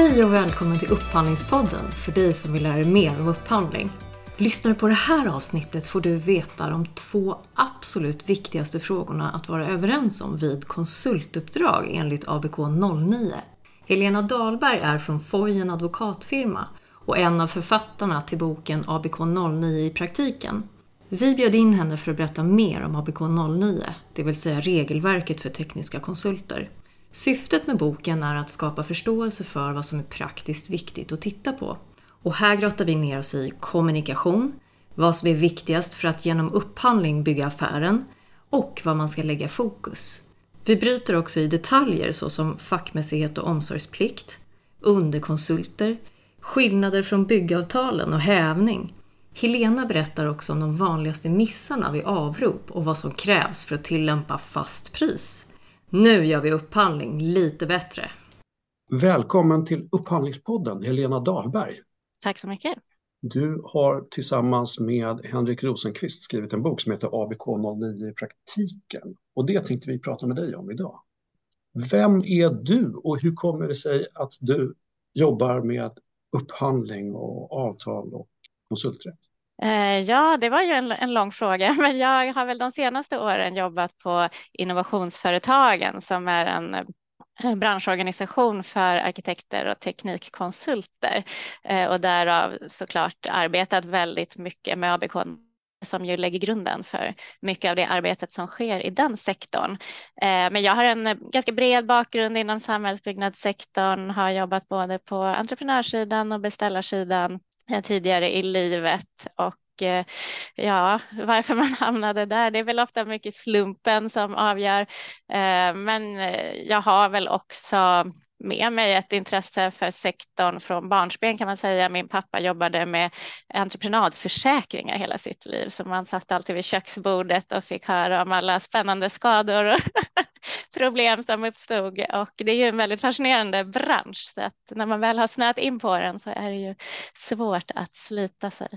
Hej och välkommen till Upphandlingspodden för dig som vill lära dig mer om upphandling. Lyssnar du på det här avsnittet får du veta de två absolut viktigaste frågorna att vara överens om vid konsultuppdrag enligt ABK 09. Helena Dahlberg är från Fojen advokatfirma och en av författarna till boken ABK 09 i praktiken. Vi bjöd in henne för att berätta mer om ABK 09, det vill säga regelverket för tekniska konsulter. Syftet med boken är att skapa förståelse för vad som är praktiskt viktigt att titta på. Och här grottar vi ner oss i kommunikation, vad som är viktigast för att genom upphandling bygga affären och vad man ska lägga fokus. Vi bryter också i detaljer såsom fackmässighet och omsorgsplikt, underkonsulter, skillnader från byggavtalen och hävning. Helena berättar också om de vanligaste missarna vid avrop och vad som krävs för att tillämpa fast pris. Nu gör vi upphandling lite bättre. Välkommen till Upphandlingspodden, Helena Dahlberg. Tack så mycket. Du har tillsammans med Henrik Rosenqvist skrivit en bok som heter ABK 09 i praktiken. Och det tänkte vi prata med dig om idag. Vem är du och hur kommer det sig att du jobbar med upphandling och avtal och konsulträtt? Eh, ja, det var ju en, en, lång fråga, men jag har väl de senaste åren jobbat på Innovationsföretagen som är en eh, branschorganisation för arkitekter och teknikkonsulter eh, och därav såklart arbetat väldigt mycket med ABK som ju lägger grunden för mycket av det arbetet som sker i den sektorn. Men jag har en ganska bred bakgrund inom samhällsbyggnadssektorn, har jobbat både på entreprenörssidan och beställarsidan tidigare i livet och eh, ja, varför man hamnade där, det är väl ofta mycket slumpen som avgör. Eh, men eh, jag har väl också med mig ett intresse för sektorn från barnsben kan man säga. Min pappa jobbade med entreprenadförsäkringar hela sitt liv, så man satt alltid vid köksbordet och fick höra om alla spännande skador och problem som uppstod. Och det är ju en väldigt fascinerande bransch, så att när man väl har snöat in på den så är det ju svårt att slita sig.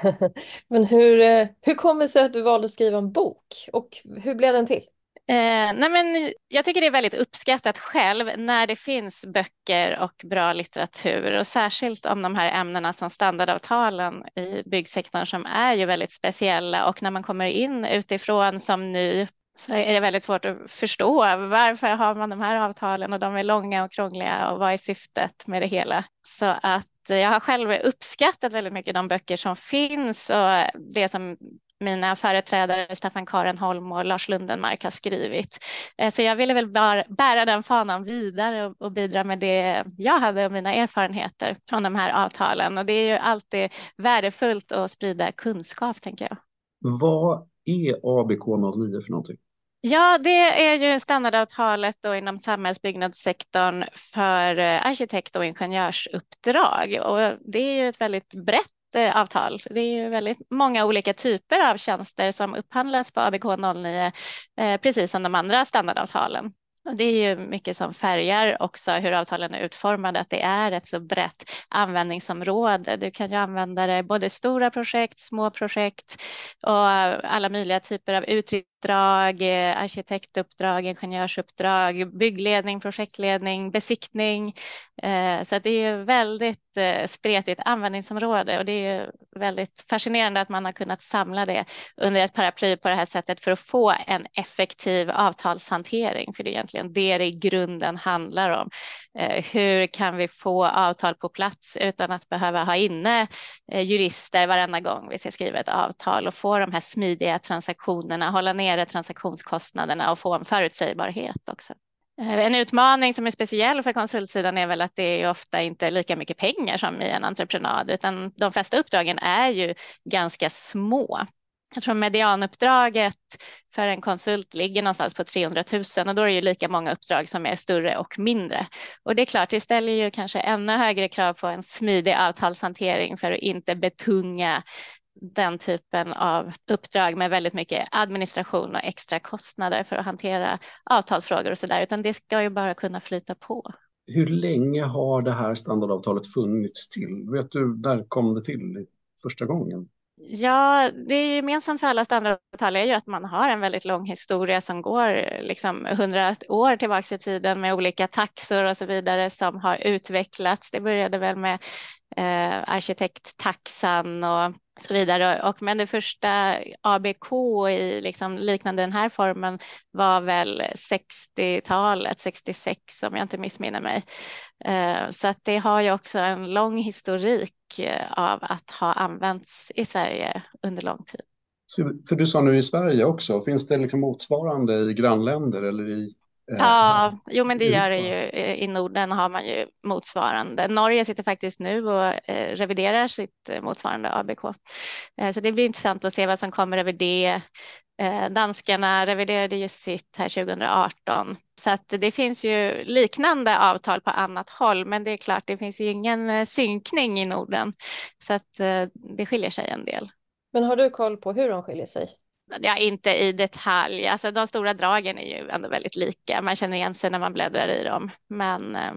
Men hur, eh, hur kommer det sig att du valde att skriva en bok och hur blev den till? Eh, nej men jag tycker det är väldigt uppskattat själv när det finns böcker och bra litteratur och särskilt om de här ämnena som standardavtalen i byggsektorn som är ju väldigt speciella och när man kommer in utifrån som ny så är det väldigt svårt att förstå varför har man de här avtalen och de är långa och krångliga och vad är syftet med det hela. Så att jag har själv uppskattat väldigt mycket de böcker som finns och det som mina företrädare Staffan Karenholm och Lars Lundenmark har skrivit. Eh, så jag ville väl bara bära den fanan vidare och bidra med det jag hade och mina erfarenheter från de här avtalen. Och det är ju alltid värdefullt att sprida kunskap, tänker jag. Vad är ABK 09 för någonting? Ja, det är ju standardavtalet då inom samhällsbyggnadssektorn för eh, arkitekt och ingenjörsuppdrag. Och det är ju ett väldigt brett eh, avtal. Det är ju väldigt många olika typer av tjänster som upphandlas på ABK 09, eh, precis som de andra standardavtalen. Och det är ju mycket som färgar också hur avtalen är utformade, att det är ett så brett användningsområde. Du kan ju använda det både stora projekt, små projekt och alla möjliga typer av utdrag, eh, arkitektuppdrag, ingenjörsuppdrag, byggledning, projektledning, besiktning. Eh, så det är ju väldigt eh, spretigt användningsområde och det är ju väldigt fascinerande att man har kunnat samla det under ett paraply på det här sättet för att få en effektiv avtalshantering, för det är egentligen det det i grunden handlar om. Eh, hur kan vi få avtal på plats utan att behöva ha inne eh, jurister varenda gång vi ska skriva ett avtal och få de här smidiga transaktionerna, hålla nere transaktionskostnaderna och få en förutsägbarhet också. Eh, en utmaning som är speciell för konsultsidan är väl att det är ofta inte lika mycket pengar som i en entreprenad, utan de flesta uppdragen är ju ganska små. Jag tror medianuppdraget för en konsult ligger någonstans på 300 000 och då är det ju lika många uppdrag som är större och mindre. Och det är klart, det ställer ju kanske ännu högre krav på en smidig avtalshantering för att inte betunga den typen av uppdrag med väldigt mycket administration och extra kostnader för att hantera avtalsfrågor och så där, utan det ska ju bara kunna flyta på. Hur länge har det här standardavtalet funnits till? Vet du, när kom det till första gången? Ja, det är gemensamt för alla standardavtal är ju att man har en väldigt lång historia som går liksom hundra år tillbaka i tiden med olika taxor och så vidare som har utvecklats. Det började väl med eh, arkitekttaxan och så vidare. Och, men det första ABK i liksom liknande den här formen var väl 60-talet, 66 om jag inte missminner mig. Eh, så att det har ju också en lång historik eh, av att ha använts i Sverige under lång tid. För du sa nu i Sverige också, finns det liksom motsvarande i grannländer eller i ja, jo men det gör det ju. I Norden har man ju motsvarande. Norge sitter faktiskt nu och eh, reviderar sitt eh, motsvarande ABK. Så det blir intressant att se vad som kommer över det. Danskarna reviderade ju sitt här 2018. Så att det finns ju liknande avtal på annat håll, men det är klart, det finns ju ingen synkning i Norden. Så att det skiljer sig en del. Men har du koll på hur de skiljer sig? Ja, inte i detalj. Alltså de stora dragen är ju ändå väldigt lika. Man känner igen sig när man bläddrar i dem. Men eh,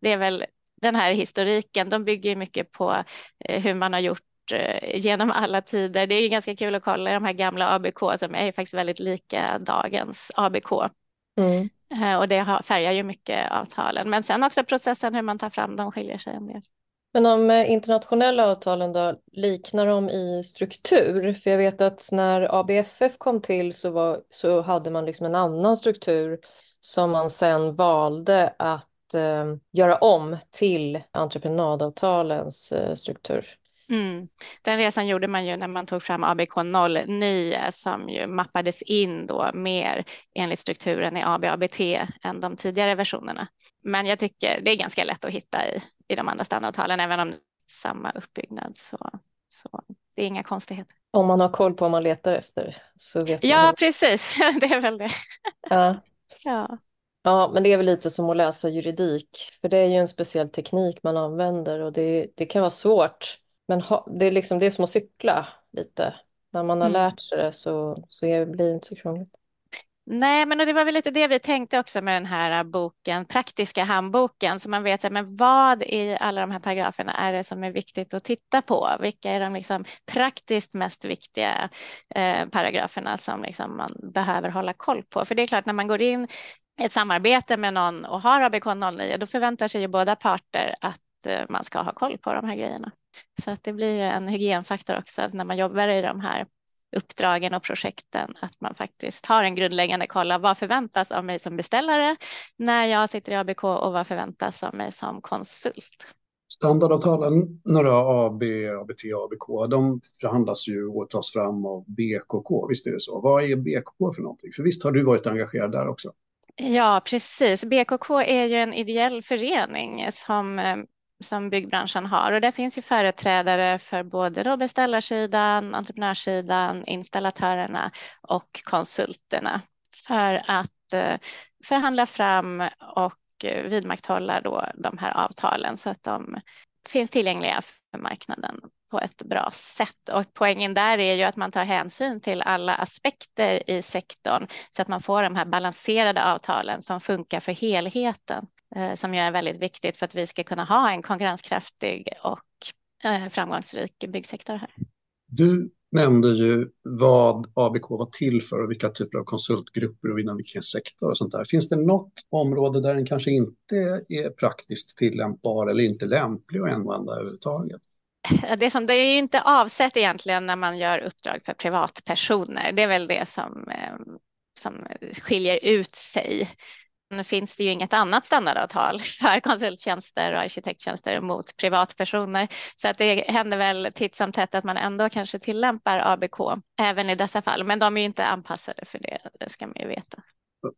det är väl den här historiken. De bygger mycket på eh, hur man har gjort eh, genom alla tider. Det är ganska kul att kolla de här gamla ABK som är faktiskt väldigt lika dagens ABK. Mm. Och det färgar ju mycket avtalen. Men sen också processen hur man tar fram dem skiljer sig en del. Men de eh, internationella avtalen då, liknar de i struktur? För jag vet att när ABFF kom till så, var, så hade man liksom en annan struktur som man sen valde att eh, göra om till entreprenadavtalens eh, struktur. Mm. Den resan gjorde man ju när man tog fram ABK 09 som ju mappades in då mer enligt strukturen i ABABT än de tidigare versionerna. Men jag tycker det är ganska lätt att hitta i, i de andra standardavtalen, även om samma uppbyggnad så, så det är inga konstigheter. Om man har koll på vad man letar efter så vet ja, man. Ja, precis. det är väl det. Ja. ja. Ja, men det är väl lite som att läsa juridik, för det är ju en speciell teknik man använder och det, det kan vara svårt men ha, det, är liksom, det är som att cykla lite. När man har mm. lärt sig det så, så blir det inte så krångligt. Nej, men det var väl lite det vi tänkte också med den här äh, boken, praktiska handboken, så man vet men vad i alla de här paragraferna är det som är viktigt att titta på? Vilka är de liksom praktiskt mest viktiga eh, paragraferna som liksom man behöver hålla koll på? För det är klart, när man går in i ett samarbete med någon och har ABK 09, då förväntar sig ju båda parter att äh, man ska ha koll på de här grejerna. Så att det blir ju en hygienfaktor också när man jobbar i de här uppdragen och projekten att man faktiskt har en grundläggande koll av vad förväntas av mig som beställare när jag sitter i ABK och vad förväntas av mig som konsult. Standardavtalen, några AB, ABT, ABK, de förhandlas ju och tas fram av BKK, visst är det så? Vad är BKK för någonting? För visst har du varit engagerad där också? Ja, precis. BKK är ju en ideell förening som eh, som byggbranschen har och där finns ju företrädare för både då beställarsidan, entreprenörssidan, installatörerna och konsulterna för att eh, förhandla fram och eh, vidmakthålla då de här avtalen så att de finns tillgängliga för marknaden på ett bra sätt. Och poängen där är ju att man tar hänsyn till alla aspekter i sektorn så att man får de här balanserade avtalen som funkar för helheten. Eh, som ju är väldigt viktigt för att vi ska kunna ha en konkurrenskraftig och eh, framgångsrik byggsektor här. Du nämnde ju vad ABK var till för och vilka typer av konsultgrupper och inom vilken sektor och sånt där. Finns det något område där den kanske inte är praktiskt tillämpbar eller inte lämplig att använda överhuvudtaget? Det, som, det är ju inte avsett egentligen när man gör uppdrag för privatpersoner. Det är väl det som, eh, som skiljer ut sig finns det ju inget annat standardavtal för konsulttjänster och arkitekttjänster mot privatpersoner. Så att det händer väl titt som tätt att man ändå kanske tillämpar ABK även i dessa fall. Men de är ju inte anpassade för det, det ska man ju veta.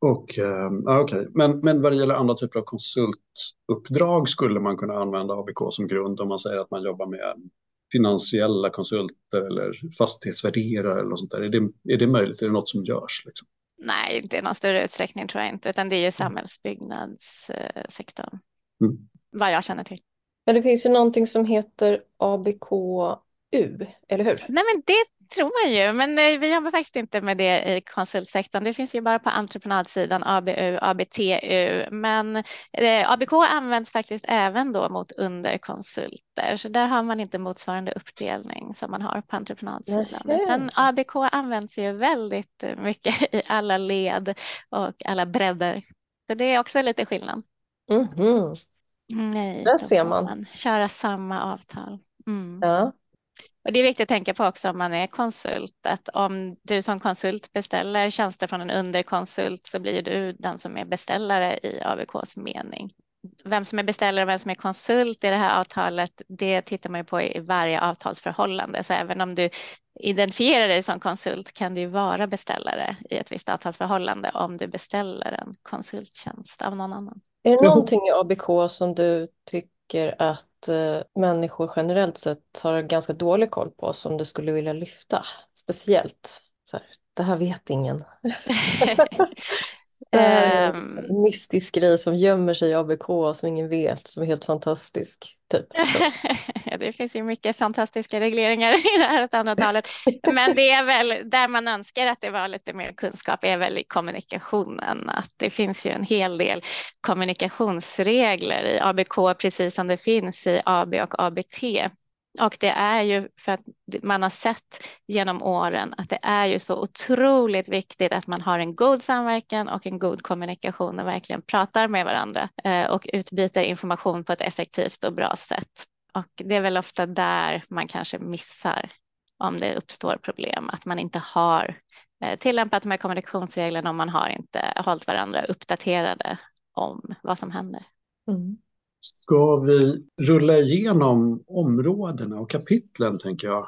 Och, ehm, okay. men, men vad det gäller andra typer av konsultuppdrag skulle man kunna använda ABK som grund om man säger att man jobbar med finansiella konsulter eller fastighetsvärderare eller något sånt där. Är det, är det möjligt? Är det något som görs? Liksom? Nej, inte i någon större utsträckning tror jag inte, utan det är ju mm. samhällsbyggnadssektorn. Mm. Vad jag känner till. Men det finns ju någonting som heter ABKU, eller hur? Nej, men det tror man ju, men eh, vi jobbar faktiskt inte med det i konsultsektorn. Det finns ju bara på entreprenadsidan, ABU, ABTU, men eh, ABK används faktiskt även då mot underkonsulter, så där har man inte motsvarande uppdelning som man har på entreprenadsidan. Men ABK används ju väldigt mycket i alla led och alla bredder, så det är också lite skillnad. Mm. Nej, där ser man. man. Köra samma avtal. Mm. Ja. Och det är viktigt att tänka på också om man är konsult, att om du som konsult beställer tjänster från en underkonsult så blir du den som är beställare i AVKs mening. Vem som är beställare och vem som är konsult i det här avtalet, det tittar man ju på i varje avtalsförhållande. Så även om du identifierar dig som konsult kan du vara beställare i ett visst avtalsförhållande om du beställer en konsulttjänst av någon annan. Är det någonting i ABK som du tycker att eh, människor generellt sett har ganska dålig koll på som du skulle vilja lyfta? Speciellt, så här, det här vet ingen. Um, mystisk grej som gömmer sig i ABK som ingen vet, som är helt fantastisk. Typ. det finns ju mycket fantastiska regleringar i det här standardavtalet. Men det är väl där man önskar att det var lite mer kunskap är väl i kommunikationen. Att det finns ju en hel del kommunikationsregler i ABK precis som det finns i AB och ABT. Och det är ju för att man har sett genom åren att det är ju så otroligt viktigt att man har en god samverkan och en god kommunikation och verkligen pratar med varandra eh, och utbyter information på ett effektivt och bra sätt. Och det är väl ofta där man kanske missar om det uppstår problem, att man inte har eh, tillämpat de här kommunikationsreglerna och man har inte hållit varandra uppdaterade om vad som händer. Mm. Ska vi rulla igenom områdena och kapitlen, tänker jag?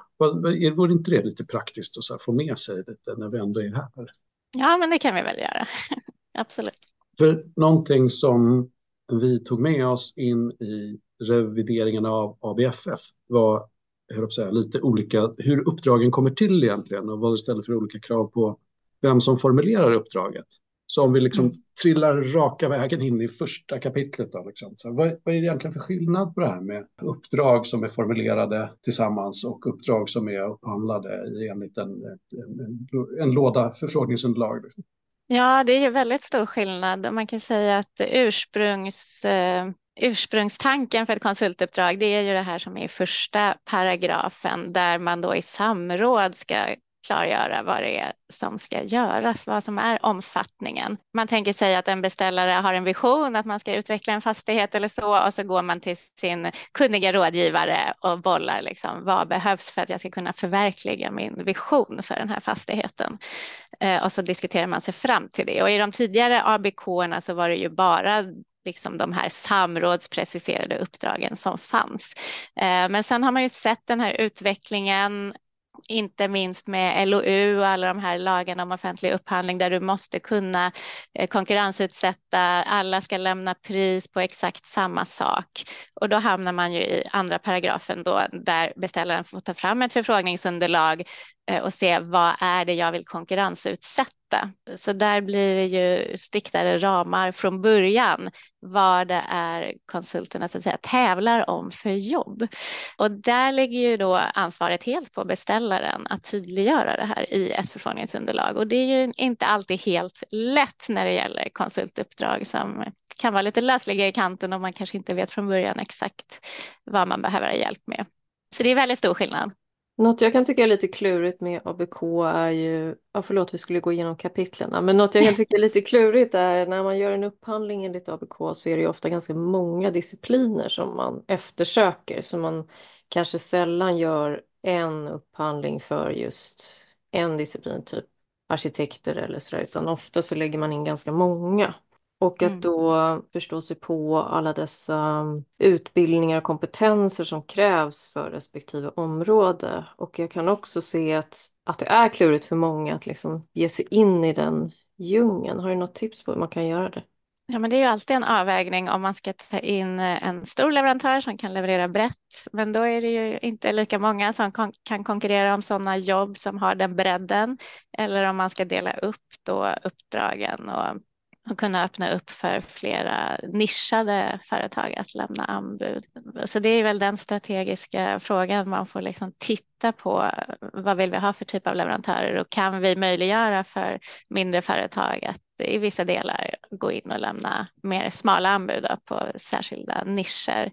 Vore inte det lite praktiskt att så få med sig lite när vi ändå är här? Ja, men det kan vi väl göra. Absolut. För någonting som vi tog med oss in i revideringen av ABFF var jag säga, lite olika, hur uppdragen kommer till egentligen och vad det ställer för olika krav på vem som formulerar uppdraget. Så om vi liksom mm. trillar raka vägen in i första kapitlet. Då, liksom. så vad, vad är det egentligen för skillnad på det här med uppdrag som är formulerade tillsammans och uppdrag som är upphandlade enligt en, en, en, en låda förfrågningsunderlag? Liksom? Ja, det är ju väldigt stor skillnad. Man kan säga att ursprungs eh, ursprungstanken för ett konsultuppdrag, det är ju det här som är i första paragrafen där man då i samråd ska klargöra vad det är som ska göras, vad som är omfattningen. Man tänker sig att en beställare har en vision att man ska utveckla en fastighet eller så och så går man till sin kunniga rådgivare och bollar liksom, vad behövs för att jag ska kunna förverkliga min vision för den här fastigheten. Eh, och så diskuterar man sig fram till det och i de tidigare ABK så var det ju bara liksom de här samrådspreciserade uppdragen som fanns. Eh, men sen har man ju sett den här utvecklingen inte minst med LOU och alla de här lagarna om offentlig upphandling där du måste kunna eh, konkurrensutsätta, alla ska lämna pris på exakt samma sak. Och då hamnar man ju i andra paragrafen då där beställaren får ta fram ett förfrågningsunderlag eh, och se vad är det jag vill konkurrensutsätta så där blir det ju striktare ramar från början vad det är konsulterna så att säga, tävlar om för jobb. Och där ligger ju då ansvaret helt på beställaren att tydliggöra det här i ett förfrågningsunderlag. Och det är ju inte alltid helt lätt när det gäller konsultuppdrag som kan vara lite lösliga i kanten och man kanske inte vet från början exakt vad man behöver hjälp med. Så det är väldigt stor skillnad. Något jag kan tycka är lite klurigt med ABK är ju, ja förlåt vi skulle gå igenom kapitlerna, men något jag kan tycka är lite klurigt är när man gör en upphandling enligt ABK så är det ju ofta ganska många discipliner som man eftersöker, så man kanske sällan gör en upphandling för just en disciplin, typ arkitekter eller sådär, utan ofta så lägger man in ganska många. Och att mm. då förstå sig på alla dessa utbildningar och kompetenser som krävs för respektive område. Och jag kan också se att, att det är klurigt för många att liksom ge sig in i den djungeln. Har du något tips på hur man kan göra det? Ja, men det är ju alltid en avvägning om man ska ta in en stor leverantör som kan leverera brett. Men då är det ju inte lika många som kon kan konkurrera om sådana jobb som har den bredden. Eller om man ska dela upp då uppdragen och och kunna öppna upp för flera nischade företag att lämna anbud. Så det är väl den strategiska frågan man får liksom titta på. Vad vill vi ha för typ av leverantörer och kan vi möjliggöra för mindre företag att i vissa delar gå in och lämna mer smala anbud på särskilda nischer?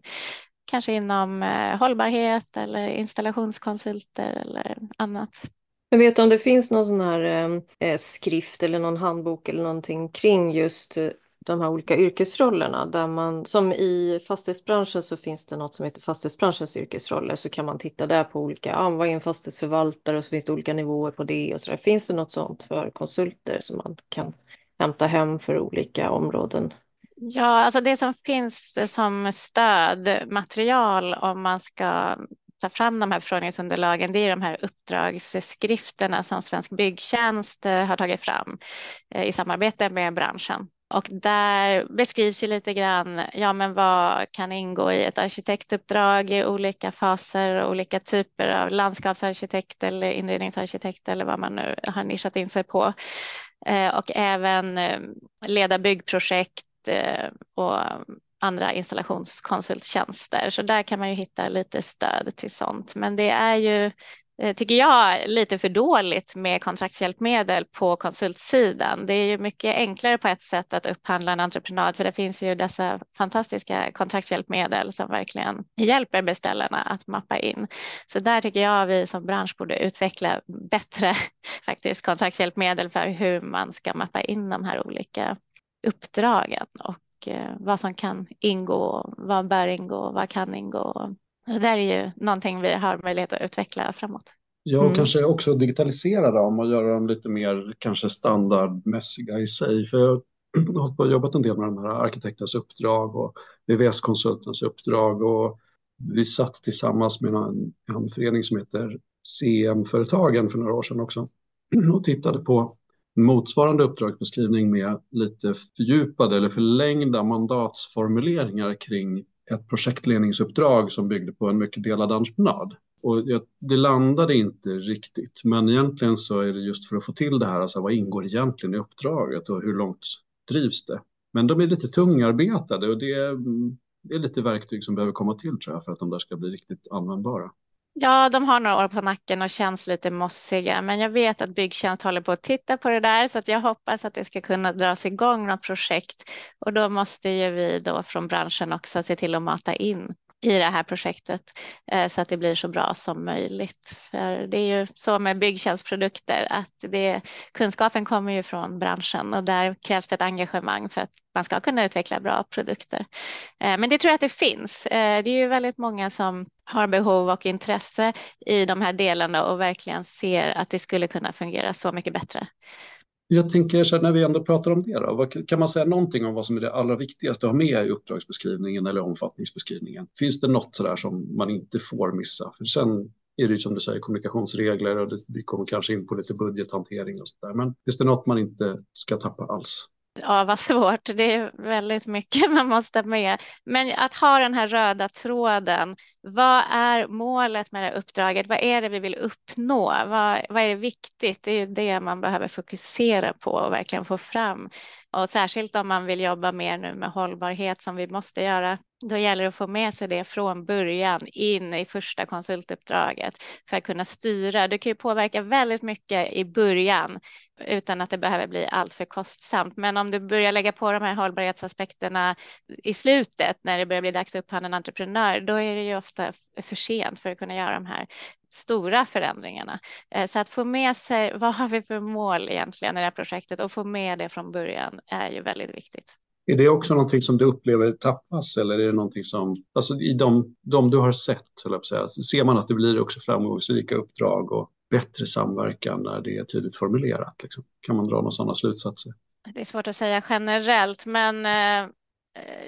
Kanske inom eh, hållbarhet eller installationskonsulter eller annat. Jag vet om det finns någon sån här ehm, eh, skrift eller någon handbok eller någonting kring just eh, de här olika yrkesrollerna där man som i fastighetsbranschen så finns det något som heter fastighetsbranschens yrkesroller så kan man titta där på olika, ja, vad är en fastighetsförvaltare och så finns det olika nivåer på det och så där. Finns det något sånt för konsulter som man kan hämta hem för olika områden? Ja, alltså det som finns som stödmaterial om man ska ta fram de här förfrågningsunderlagen, det är de här uppdragsskrifterna som Svensk Byggtjänst eh, har tagit fram eh, i samarbete med branschen. Och där beskrivs ju lite grann, ja men vad kan ingå i ett arkitektuppdrag i olika faser, och olika typer av landskapsarkitekt eller inredningsarkitekt eller vad man nu har nischat in sig på. Eh, och även leda byggprojekt och andra installationskonsulttjänster. Så där kan man ju hitta lite stöd till sånt. Men det är ju, eh, tycker jag, lite för dåligt med kontraktshjälpmedel på konsultsidan. Det är ju mycket enklare på ett sätt att upphandla en entreprenad för det finns ju dessa fantastiska kontraktshjälpmedel som verkligen hjälper beställarna att mappa in. Så där tycker jag vi som bransch borde utveckla bättre faktiskt kontraktshjälpmedel för hur man ska mappa in de här olika uppdragen och Eh, vad som kan ingå, vad bör ingå, vad kan ingå. Det där är ju någonting vi har möjlighet att utveckla framåt. Ja, och mm. kanske också digitalisera dem och göra dem lite mer kanske standardmässiga i sig. För jag har jobbat en del med de här arkitektens uppdrag och VVS-konsultens uppdrag och vi satt tillsammans med en, en förening som heter CM-företagen för några år sedan också och tittade på motsvarande uppdragsbeskrivning med lite fördjupade eller förlängda mandatsformuleringar kring ett projektledningsuppdrag som byggde på en mycket delad entreprenad. Och det landade inte riktigt, men egentligen så är det just för att få till det här, alltså vad ingår egentligen i uppdraget och hur långt drivs det? Men de är lite tungarbetade och det är, mm, det är lite verktyg som behöver komma till tror jag för att de där ska bli riktigt användbara. Ja, de har några år på nacken och känns lite mossiga, men jag vet att Byggtjänst håller på att titta på det där så att jag hoppas att det ska kunna dras igång något projekt. Och då måste ju vi då från branschen också se till att mata in i det här projektet eh, så att det blir så bra som möjligt. För det är ju så med byggtjänstprodukter att det, kunskapen kommer ju från branschen och där krävs det ett engagemang för att man ska kunna utveckla bra produkter. Eh, men det tror jag att det finns. Eh, det är ju väldigt många som har behov och intresse i de här delarna och verkligen ser att det skulle kunna fungera så mycket bättre. Jag tänker så här, när vi ändå pratar om det, då, kan man säga någonting om vad som är det allra viktigaste att ha med i uppdragsbeskrivningen eller omfattningsbeskrivningen? Finns det något sådär som man inte får missa? För sen är det ju som du säger kommunikationsregler och det, vi kommer kanske in på lite budgethantering och sådär. Men finns det något man inte ska tappa alls? Ja, vad svårt. Det är väldigt mycket man måste med. Men att ha den här röda tråden. Vad är målet med det här uppdraget? Vad är det vi vill uppnå? Vad, vad är det viktigt? Det är det man behöver fokusera på och verkligen få fram. Och särskilt om man vill jobba mer nu med hållbarhet som vi måste göra då gäller det att få med sig det från början in i första konsultuppdraget för att kunna styra. Du kan ju påverka väldigt mycket i början utan att det behöver bli alltför kostsamt. Men om du börjar lägga på de här hållbarhetsaspekterna i slutet när det börjar bli dags att upphandla en entreprenör, då är det ju ofta för sent för att kunna göra de här stora förändringarna. Eh, så att få med sig vad har vi för mål egentligen i det här projektet och få med det från början är ju väldigt viktigt. Är det också någonting som du upplever tappas eller är det någonting som, alltså i de, de du har sett, jag säga, ser man att det blir också framgångsrika uppdrag och bättre samverkan när det är tydligt formulerat? Liksom? Kan man dra några sådana slutsatser? Det är svårt att säga generellt, men eh,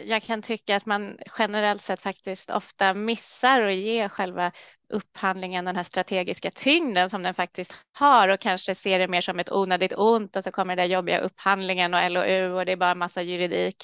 jag kan tycka att man generellt sett faktiskt ofta missar att ge själva upphandlingen den här strategiska tyngden som den faktiskt har och kanske ser det mer som ett onödigt ont och så kommer den jobbiga upphandlingen och LOU och det är bara massa juridik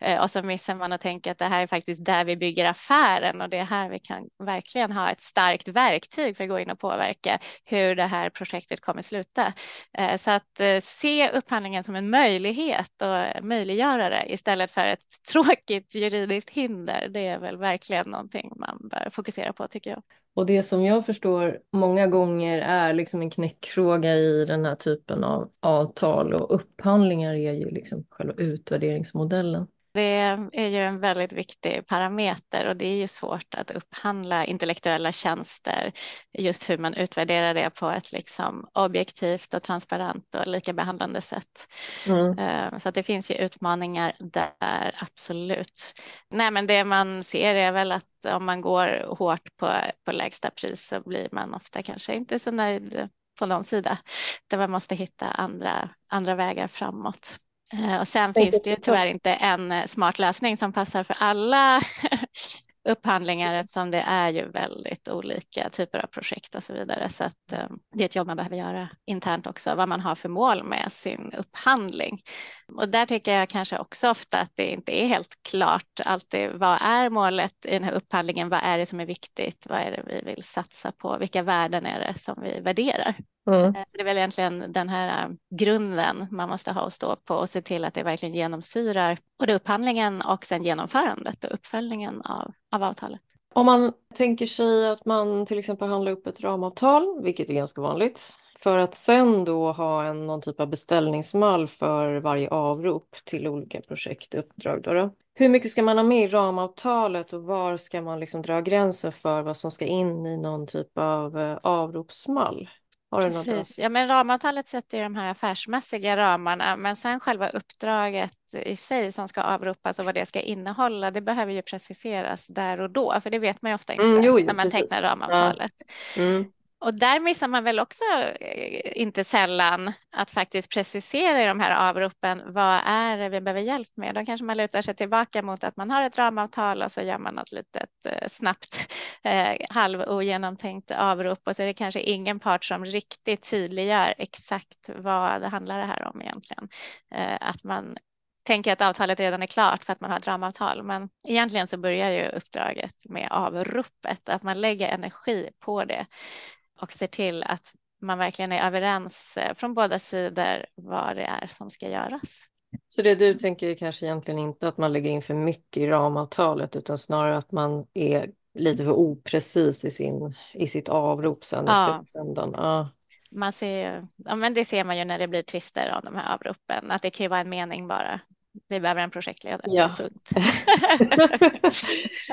eh, och så missar man att tänka att det här är faktiskt där vi bygger affären och det är här vi kan verkligen ha ett starkt verktyg för att gå in och påverka hur det här projektet kommer sluta. Eh, så att eh, se upphandlingen som en möjlighet och möjliggöra det istället för ett tråkigt juridiskt hinder. Det är väl verkligen någonting man bör fokusera på tycker jag. Och det som jag förstår många gånger är liksom en knäckfråga i den här typen av avtal och upphandlingar är ju liksom själva utvärderingsmodellen. Det är ju en väldigt viktig parameter och det är ju svårt att upphandla intellektuella tjänster, just hur man utvärderar det på ett liksom objektivt och transparent och likabehandlande sätt. Mm. Eh, så det finns ju utmaningar där, absolut. Nej, men det man ser är väl att om man går hårt på, på lägsta pris så blir man ofta kanske inte så nöjd på någon sida, där man måste hitta andra, andra vägar framåt. Eh, och sen finns det tyvärr inte en eh, smart lösning som passar för alla upphandlingar eftersom det är ju väldigt olika typer av projekt och så vidare. Så att eh, det är ett jobb man behöver göra internt också, vad man har för mål med sin upphandling. Och där tycker jag kanske också ofta att det inte är helt klart alltid. Vad är målet i den här upphandlingen? Vad är det som är viktigt? Vad är det vi vill satsa på? Vilka värden är det som vi värderar? Mm. Eh, så det är väl egentligen den här eh, grunden man måste ha och stå på och se till att det verkligen genomsyrar både upphandlingen och sen genomförandet och uppföljningen av, av avtalet. Om man tänker sig att man till exempel handlar upp ett ramavtal, vilket är ganska vanligt, för att sen då ha en, någon typ av beställningsmall för varje avrop till olika projektuppdrag. Då, då. Hur mycket ska man ha med i ramavtalet och var ska man liksom dra gränsen för vad som ska in i någon typ av eh, avropsmall? Precis, ja, men ramavtalet sätter ju de här affärsmässiga ramarna, men sen själva uppdraget i sig som ska avropas och vad det ska innehålla, det behöver ju preciseras där och då, för det vet man ju ofta inte mm, jo, när man precis. tecknar ramavtalet. Ja. Mm. Och där missar man väl också eh, inte sällan att faktiskt precisera i de här avropen vad är det vi behöver hjälp med. Då kanske man lutar sig tillbaka mot att man har ett ramavtal och så gör man något litet eh, snabbt eh, halv ogenomtänkt avrop och så är det kanske ingen part som riktigt tydliggör exakt vad det handlar det här om egentligen. Eh, att man tänker att avtalet redan är klart för att man har ett ramavtal. Men egentligen så börjar ju uppdraget med avropet, att man lägger energi på det och ser till att man verkligen är överens eh, från båda sidor vad det är som ska göras. Så det du tänker är kanske egentligen inte att man lägger in för mycket i ramavtalet utan snarare att man är lite för oprecis i, sin, i sitt avrop sen ja. i slutändan. Ja. Man ser, ja, men det ser man ju när det blir tvister om de här avropen, att det kan ju vara en mening bara. Vi behöver en projektledare, ja. punkt.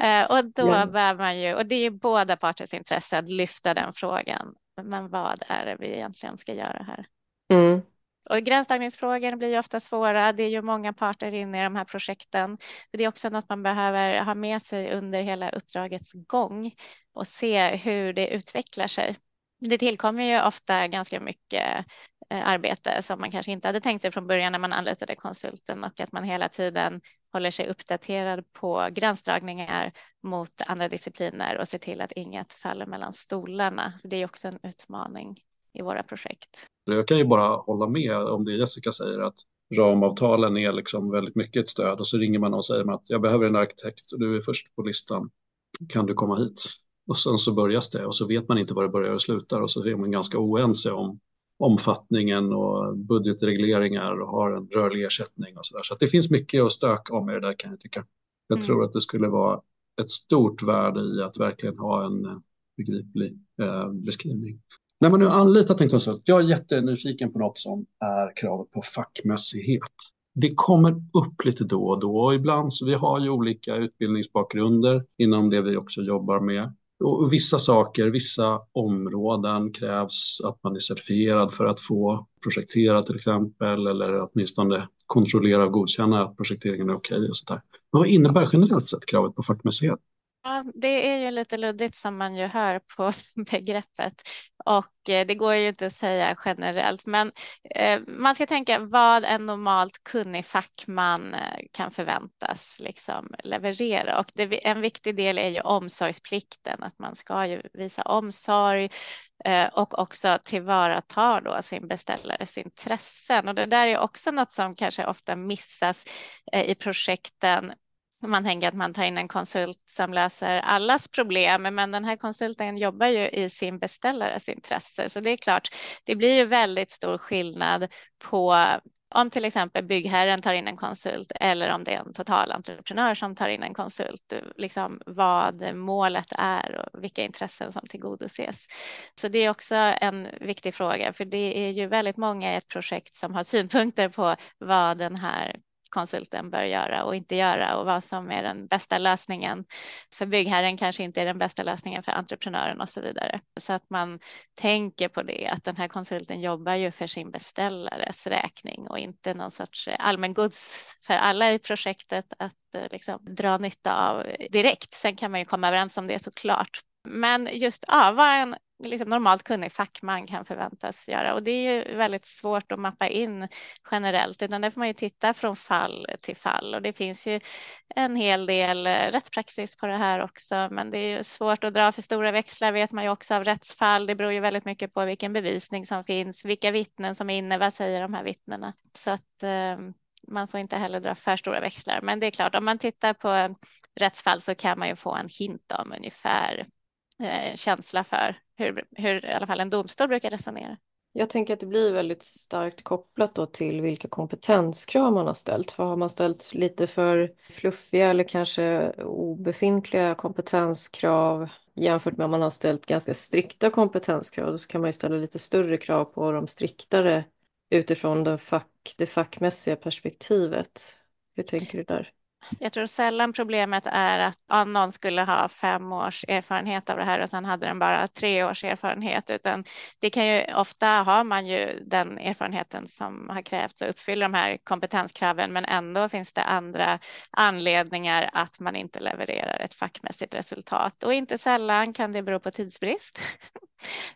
Eh, och då ja. behöver man ju, och det är båda parters intresse att lyfta den frågan. Men vad är det vi egentligen ska göra här? Mm. Och gränsdragningsfrågor blir ju ofta svåra. Det är ju många parter inne i de här projekten. Det är också något man behöver ha med sig under hela uppdragets gång och se hur det utvecklar sig. Det tillkommer ju ofta ganska mycket Eh, arbete som man kanske inte hade tänkt sig från början när man anlitade konsulten och att man hela tiden håller sig uppdaterad på gränsdragningar mot andra discipliner och ser till att inget faller mellan stolarna. Det är också en utmaning i våra projekt. Jag kan ju bara hålla med om det Jessica säger att ramavtalen är liksom väldigt mycket ett stöd och så ringer man och säger att jag behöver en arkitekt och du är först på listan. Kan du komma hit? Och sen så börjas det och så vet man inte var det börjar och slutar och så är man ganska oense om omfattningen och budgetregleringar och har en rörlig ersättning och så där. Så det finns mycket att stöka om i det där kan jag tycka. Jag mm. tror att det skulle vara ett stort värde i att verkligen ha en eh, begriplig eh, beskrivning. När man nu anlitat en konsult, jag är jättenyfiken på något som är kravet på fackmässighet. Det kommer upp lite då och då och ibland, så vi har ju olika utbildningsbakgrunder inom det vi också jobbar med. Och vissa saker, vissa områden krävs att man är certifierad för att få projektera till exempel eller åtminstone kontrollera och godkänna att projekteringen är okej okay och sådär. Men vad innebär generellt sett kravet på fackmässighet? Ja, det är ju lite luddigt som man ju hör på begreppet. Och eh, det går ju inte att säga generellt, men eh, man ska tänka vad en normalt kunnig fackman eh, kan förväntas liksom leverera. Och det, en viktig del är ju omsorgsplikten, att man ska ju visa omsorg och också tillvarata då sin beställares intressen. Och det där är också något som kanske ofta missas i projekten man tänker att man tar in en konsult som löser allas problem, men den här konsulten jobbar ju i sin beställares intresse, så det är klart, det blir ju väldigt stor skillnad på om till exempel byggherren tar in en konsult eller om det är en totalentreprenör som tar in en konsult, liksom vad målet är och vilka intressen som tillgodoses. Så det är också en viktig fråga, för det är ju väldigt många i ett projekt som har synpunkter på vad den här konsulten bör göra och inte göra och vad som är den bästa lösningen för byggherren kanske inte är den bästa lösningen för entreprenören och så vidare. Så att man tänker på det, att den här konsulten jobbar ju för sin beställares räkning och inte någon sorts allmängods för alla i projektet att eh, liksom dra nytta av direkt. Sen kan man ju komma överens om det såklart. Men just ja, vad en liksom normalt kunnig fackman kan förväntas göra. Och det är ju väldigt svårt att mappa in generellt, utan där får man ju titta från fall till fall. Och det finns ju en hel del eh, rättspraxis på det här också, men det är ju svårt att dra för stora växlar vet man ju också av rättsfall. Det beror ju väldigt mycket på vilken bevisning som finns, vilka vittnen som är inne, vad säger de här vittnena? Så att eh, man får inte heller dra för stora växlar. Men det är klart, om man tittar på rättsfall så kan man ju få en hint om ungefär eh, känsla för hur, hur i alla fall en domstol brukar resonera. Jag tänker att det blir väldigt starkt kopplat då till vilka kompetenskrav man har ställt. För har man ställt lite för fluffiga eller kanske obefintliga kompetenskrav jämfört med om man har ställt ganska strikta kompetenskrav så kan man ju ställa lite större krav på de striktare utifrån det, fack, det fackmässiga perspektivet. Hur tänker du där? Alltså, jag tror sällan problemet är att om någon skulle ha fem års erfarenhet av det här och sen hade den bara tre års erfarenhet, utan det kan ju ofta har man ju den erfarenheten som har krävts och uppfyller de här kompetenskraven, men ändå finns det andra anledningar att man inte levererar ett fackmässigt resultat och inte sällan kan det bero på tidsbrist.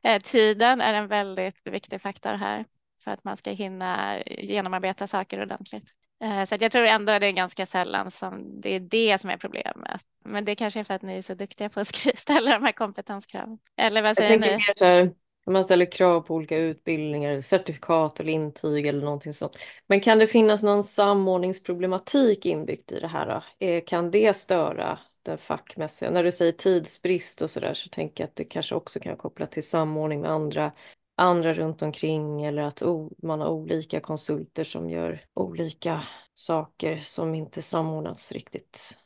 Eh, tiden är en väldigt viktig faktor här för att man ska hinna genomarbeta saker ordentligt. Eh, så jag tror ändå att det är ganska sällan som det är det som är problemet. Men det kanske är för att ni är så duktiga på att ställa de här kompetenskraven. Eller vad säger ni? Mer så här, man ställer krav på olika utbildningar, certifikat eller intyg eller någonting sånt. Men kan det finnas någon samordningsproblematik inbyggt i det här? Då? Eh, kan det störa den fackmässiga? När du säger tidsbrist och så där så tänker jag att det kanske också kan koppla till samordning med andra andra runt omkring eller att man har olika konsulter som gör olika saker som inte samordnas riktigt.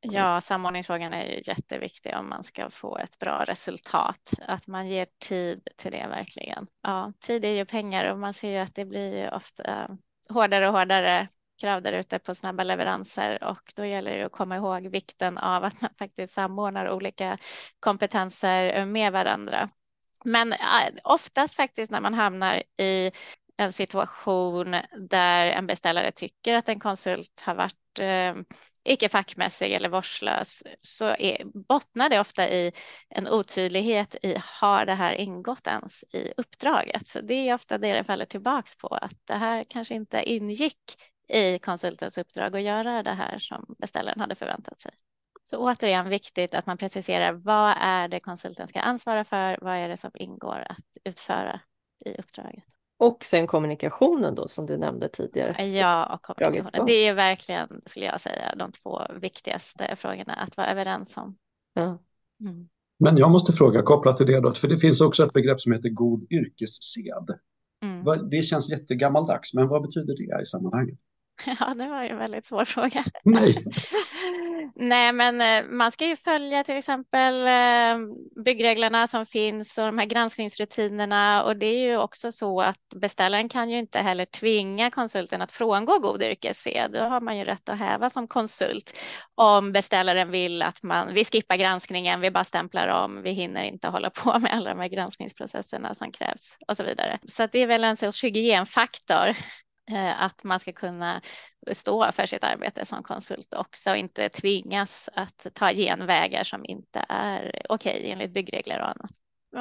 Ja, samordningsfrågan är ju jätteviktig om man ska få ett bra resultat. Att man ger tid till det verkligen. Ja, tid är ju pengar och man ser ju att det blir ju ofta hårdare och hårdare krav där ute på snabba leveranser och då gäller det att komma ihåg vikten av att man faktiskt samordnar olika kompetenser med varandra. Men äh, oftast faktiskt när man hamnar i en situation där en beställare tycker att en konsult har varit eh, icke fackmässig eller vårdslös så är, bottnar det ofta i en otydlighet i har det här ingått ens i uppdraget? Så det är ofta det det faller tillbaks på att det här kanske inte ingick i konsultens uppdrag att göra det här som beställaren hade förväntat sig. Så återigen viktigt att man preciserar vad är det konsulten ska ansvara för? Vad är det som ingår att utföra i uppdraget? Och sen kommunikationen då som du nämnde tidigare. Ja, och kommunikationen. Det är verkligen, skulle jag säga, de två viktigaste frågorna att vara överens om. Ja. Mm. Men jag måste fråga, kopplat till det då, för det finns också ett begrepp som heter god yrkessed. Mm. Det känns jättegammaldags, men vad betyder det i sammanhanget? Ja, det var ju en väldigt svår fråga. Nej. Nej, men eh, man ska ju följa till exempel eh, byggreglerna som finns och de här granskningsrutinerna och det är ju också så att beställaren kan ju inte heller tvinga konsulten att frångå god yrkessed. Då har man ju rätt att häva som konsult om beställaren vill att man, vi skippar granskningen, vi bara stämplar om, vi hinner inte hålla på med alla de här granskningsprocesserna som krävs och så vidare. Så det är väl en sorts hygienfaktor att man ska kunna stå för sitt arbete som konsult också och inte tvingas att ta genvägar som inte är okej okay enligt byggregler och annat.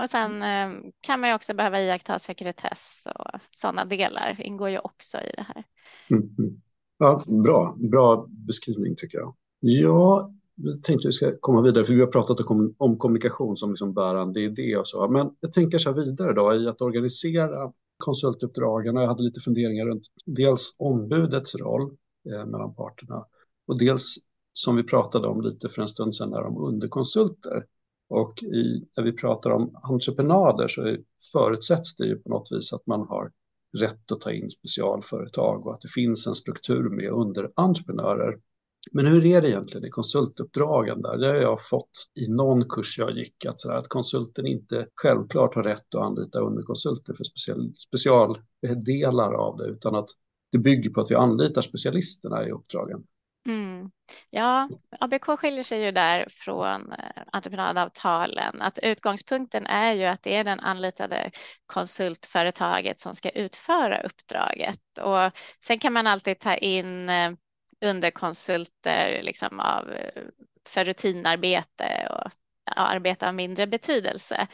Och sen eh, kan man ju också behöva iaktta sekretess och sådana delar ingår ju också i det här. Mm. Ja, bra, bra beskrivning tycker jag. Ja, jag tänkte vi ska komma vidare, för vi har pratat om, om kommunikation som liksom bärande idé och så. Men jag tänker så här vidare då, i att organisera konsultuppdragen. och Jag hade lite funderingar runt dels ombudets roll eh, mellan parterna och dels som vi pratade om lite för en stund sedan där om underkonsulter. Och i, när vi pratar om entreprenader så förutsätts det ju på något vis att man har rätt att ta in specialföretag och att det finns en struktur med underentreprenörer. Men hur är det egentligen i konsultuppdragen där? Det har jag fått i någon kurs jag gick, att, sådär, att konsulten inte självklart har rätt att anlita underkonsulter för special, specialdelar av det, utan att det bygger på att vi anlitar specialisterna i uppdragen. Mm. Ja, ABK skiljer sig ju där från eh, entreprenadavtalen. Att utgångspunkten är ju att det är den anlitade konsultföretaget som ska utföra uppdraget. Och sen kan man alltid ta in eh, underkonsulter liksom av, eh, för rutinarbete och arbete av mindre betydelse.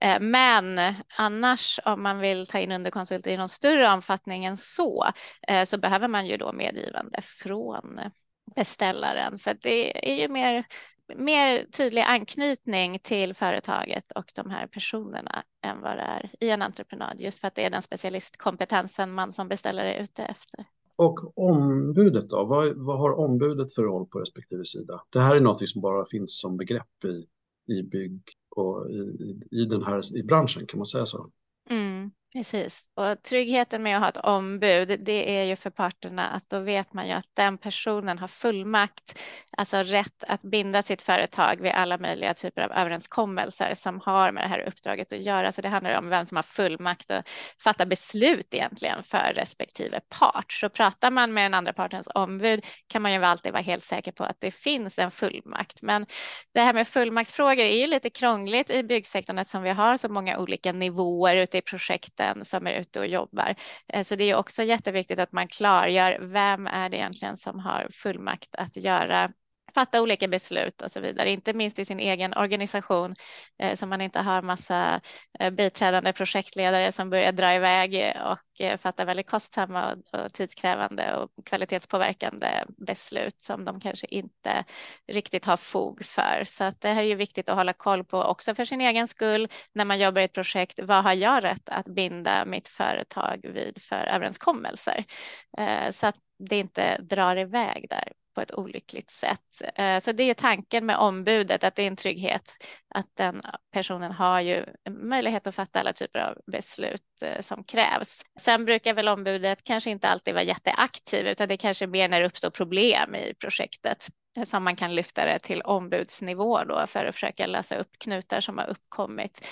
Eh, men annars om man vill ta in underkonsulter i någon större omfattning än så eh, så behöver man ju då medgivande från beställaren för det är ju mer, mer tydlig anknytning till företaget och de här personerna än vad det är i en entreprenad just för att det är den specialistkompetensen man som beställare är ute efter. Och ombudet då? Vad, vad har ombudet för roll på respektive sida? Det här är något som bara finns som begrepp i, i bygg och i, i den här i branschen, kan man säga så? Mm. Precis, och tryggheten med att ha ett ombud, det är ju för parterna att då vet man ju att den personen har fullmakt, alltså rätt att binda sitt företag vid alla möjliga typer av överenskommelser som har med det här uppdraget att göra. Så det handlar om vem som har fullmakt att fatta beslut egentligen för respektive part. Så pratar man med den andra partens ombud kan man ju alltid vara helt säker på att det finns en fullmakt. Men det här med fullmaktsfrågor är ju lite krångligt i byggsektorn eftersom vi har så många olika nivåer ute i projekt den som är ute och jobbar. Eh, så det är också jätteviktigt att man klargör vem är det egentligen som har fullmakt att göra fatta olika beslut och så vidare, inte minst i sin egen organisation eh, så man inte har massa eh, biträdande projektledare som börjar dra iväg och eh, fatta väldigt kostsamma och, och tidskrävande och kvalitetspåverkande beslut som de kanske inte riktigt har fog för. Så att det här är ju viktigt att hålla koll på också för sin egen skull när man jobbar i ett projekt. Vad har jag rätt att binda mitt företag vid för överenskommelser? Eh, så att det inte drar iväg där på ett olyckligt sätt. Eh, så det är tanken med ombudet, att det är en trygghet att den personen har ju möjlighet att fatta alla typer av beslut eh, som krävs. Sen brukar väl ombudet kanske inte alltid vara jätteaktiv, utan det kanske är mer när det uppstår problem i projektet som man kan lyfta det till ombudsnivå då för att försöka lösa upp knutar som har uppkommit.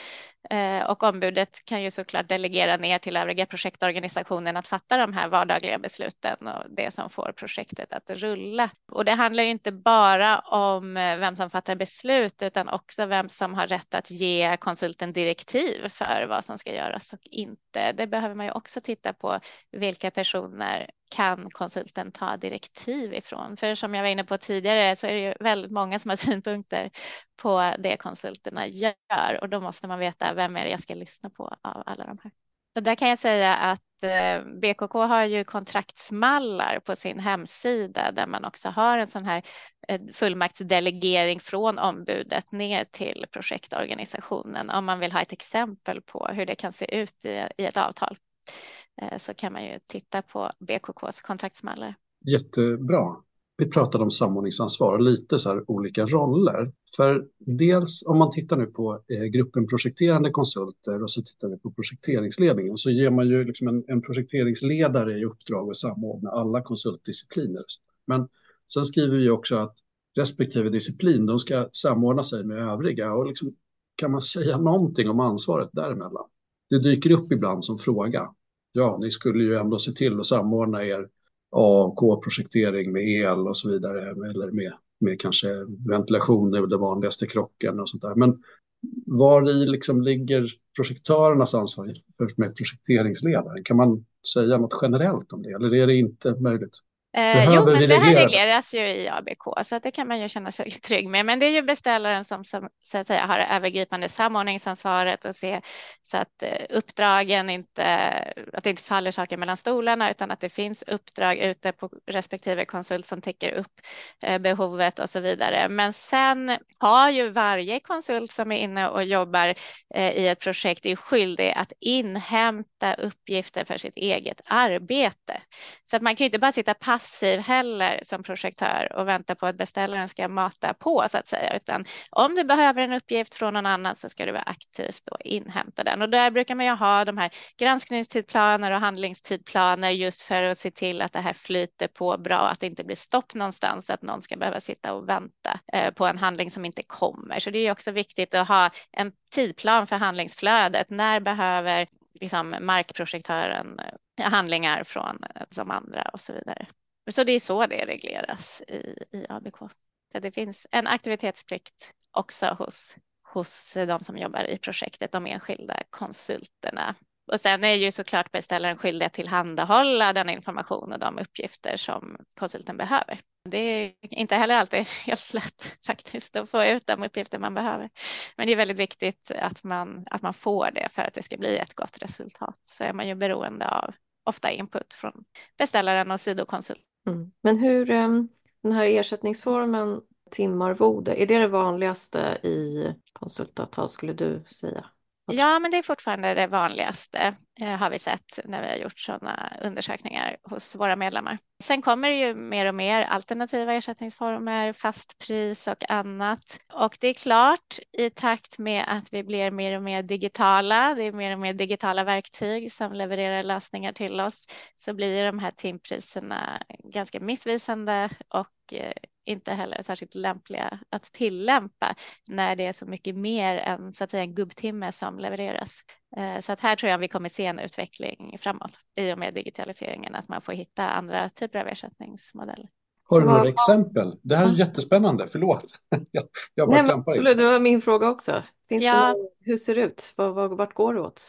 Eh, och ombudet kan ju såklart delegera ner till övriga projektorganisationen att fatta de här vardagliga besluten och det som får projektet att rulla. Och det handlar ju inte bara om eh, vem som fattar beslut utan också vem som har rätt att ge konsulten direktiv för vad som ska göras och inte. Det behöver man ju också titta på vilka personer kan konsulten ta direktiv ifrån? För som jag var inne på tidigare så är det ju väldigt många som har synpunkter på det konsulterna gör och då måste man veta vem är det jag ska lyssna på av alla de här. Och där kan jag säga att eh, BKK har ju kontraktsmallar på sin hemsida där man också har en sån här eh, fullmaktsdelegering från ombudet ner till projektorganisationen om man vill ha ett exempel på hur det kan se ut i ett avtal. Eh, så kan man ju titta på BKKs kontraktsmallar. Jättebra. Vi pratade om samordningsansvar och lite så här olika roller. För dels om man tittar nu på eh, gruppen projekterande konsulter och så tittar vi på projekteringsledningen så ger man ju liksom en, en projekteringsledare i uppdrag att samordna alla konsultdiscipliner. Men sen skriver vi också att respektive disciplin de ska samordna sig med övriga och liksom, kan man säga någonting om ansvaret däremellan? Det dyker upp ibland som fråga ja, ni skulle ju ändå se till att samordna er A och K-projektering med el och så vidare, eller med, med kanske ventilation, det är det vanligaste krocken och sånt där. Men var i liksom ligger projektörernas ansvar för, med projekteringsledaren? Kan man säga något generellt om det, eller är det inte möjligt? Eh, jo, men det här regleras ju i ABK så att det kan man ju känna sig trygg med. Men det är ju beställaren som, som så att säga, har övergripande samordningsansvaret och se så att eh, uppdragen inte, att det inte faller saker mellan stolarna utan att det finns uppdrag ute på respektive konsult som täcker upp eh, behovet och så vidare. Men sen har ju varje konsult som är inne och jobbar eh, i ett projekt är skyldig att inhämta uppgifter för sitt eget arbete. Så att man kan ju inte bara sitta passiv passiv heller som projektör och vänta på att beställaren ska mata på så att säga, utan om du behöver en uppgift från någon annan så ska du vara aktivt och inhämta den. Och där brukar man ju ha de här granskningstidplaner och handlingstidplaner just för att se till att det här flyter på bra, att det inte blir stopp någonstans, att någon ska behöva sitta och vänta eh, på en handling som inte kommer. Så det är också viktigt att ha en tidplan för handlingsflödet. När behöver liksom markprojektören eh, handlingar från eh, de andra och så vidare. Så det är så det regleras i, i ABK. Så det finns en aktivitetsplikt också hos, hos de som jobbar i projektet, de enskilda konsulterna. Och sen är ju såklart beställaren skyldig att tillhandahålla den information och de uppgifter som konsulten behöver. Det är inte heller alltid helt lätt faktiskt att få ut de uppgifter man behöver. Men det är väldigt viktigt att man, att man får det för att det ska bli ett gott resultat. Så är man ju beroende av ofta input från beställaren och sidokonsulten Mm. Men hur, ehm, den här ersättningsformen timarvode, är det det vanligaste i konsultavtal skulle du säga? Ja, men det är fortfarande det vanligaste eh, har vi sett när vi har gjort sådana undersökningar hos våra medlemmar. Sen kommer det ju mer och mer alternativa ersättningsformer, fast pris och annat. Och det är klart i takt med att vi blir mer och mer digitala, det är mer och mer digitala verktyg som levererar lösningar till oss, så blir de här timpriserna ganska missvisande och eh, inte heller särskilt lämpliga att tillämpa när det är så mycket mer än så att säga en gubbtimme som levereras. Eh, så att här tror jag vi kommer se en utveckling framåt i och med digitaliseringen, att man får hitta andra typer av ersättningsmodeller. Har du några exempel? Det här är jättespännande, förlåt. Jag, jag bara Nej, absolut, det var min fråga också. Finns ja. det hur ser det ut? Vart går det åt?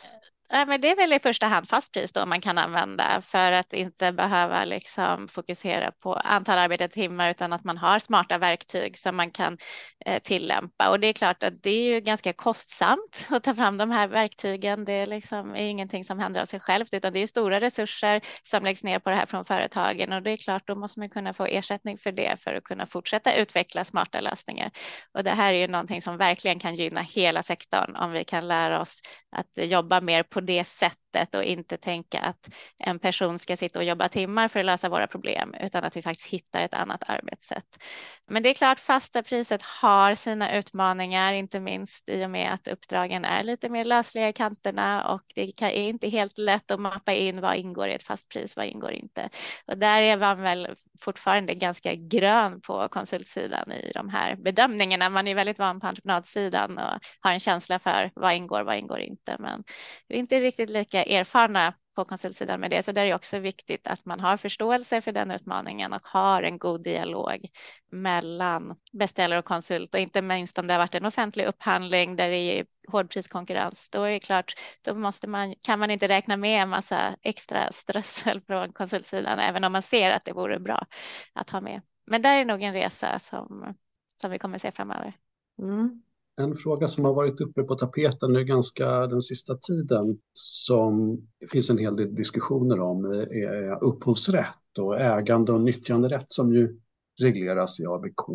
Men det är väl i första hand fast pris då man kan använda för att inte behöva liksom fokusera på antal arbetade timmar utan att man har smarta verktyg som man kan eh, tillämpa. Och det är klart att det är ju ganska kostsamt att ta fram de här verktygen. Det är liksom är ingenting som händer av sig självt utan det är stora resurser som läggs ner på det här från företagen och det är klart då måste man kunna få ersättning för det för att kunna fortsätta utveckla smarta lösningar. Och det här är ju någonting som verkligen kan gynna hela sektorn om vi kan lära oss att jobba mer på på det sättet och inte tänka att en person ska sitta och jobba timmar för att lösa våra problem, utan att vi faktiskt hittar ett annat arbetssätt. Men det är klart, fasta priset har sina utmaningar, inte minst i och med att uppdragen är lite mer lösliga i kanterna och det är inte helt lätt att mappa in vad ingår i ett fast pris, vad ingår inte. Och där är man väl fortfarande ganska grön på konsultsidan i de här bedömningarna. Man är väldigt van på entreprenadsidan och har en känsla för vad ingår, vad ingår inte. Men är inte riktigt lika erfarna på konsultsidan med det, så där är det också viktigt att man har förståelse för den utmaningen och har en god dialog mellan beställare och konsult och inte minst om det har varit en offentlig upphandling där det är hårdpriskonkurrens. Då är det klart, då måste man, kan man inte räkna med en massa extra strössel från konsultsidan, även om man ser att det vore bra att ha med. Men där är nog en resa som, som vi kommer se framöver. Mm. En fråga som har varit uppe på tapeten nu ganska den sista tiden som det finns en hel del diskussioner om är upphovsrätt och ägande och nyttjanderätt som ju regleras i ABK.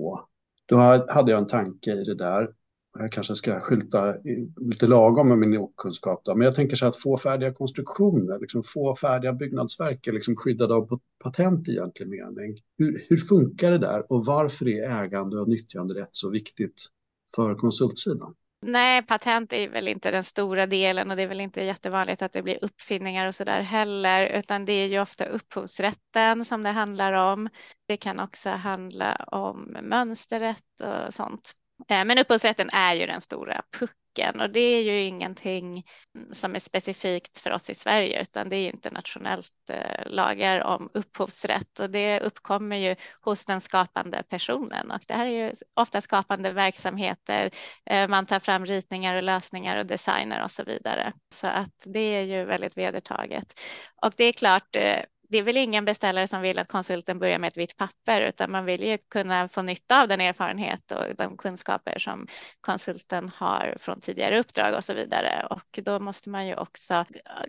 Då hade jag en tanke i det där. Jag kanske ska skylta lite lagom med min okunskap, då. men jag tänker så att få färdiga konstruktioner, liksom få färdiga byggnadsverk är liksom skyddade av patent i egentlig mening. Hur, hur funkar det där och varför är ägande och nyttjanderätt så viktigt för konsultsidan? Nej, patent är väl inte den stora delen och det är väl inte jättevanligt att det blir uppfinningar och så där heller, utan det är ju ofta upphovsrätten som det handlar om. Det kan också handla om mönsterrätt och sånt. Eh, men upphovsrätten är ju den stora pucken tecken. Och det är ju ingenting som är specifikt för oss i Sverige utan det är internationellt eh, lagar om upphovsrätt. Och det uppkommer ju hos den skapande personen. Och det här är ju ofta skapande verksamheter. Eh, man tar fram ritningar och lösningar och designer och så vidare. Så att det är ju väldigt vedertaget. Och det är klart eh, det är väl ingen beställare som vill att konsulten börjar med ett vitt papper, utan man vill ju kunna få nytta av den erfarenhet och de kunskaper som konsulten har från tidigare uppdrag och så vidare. Och då måste man ju också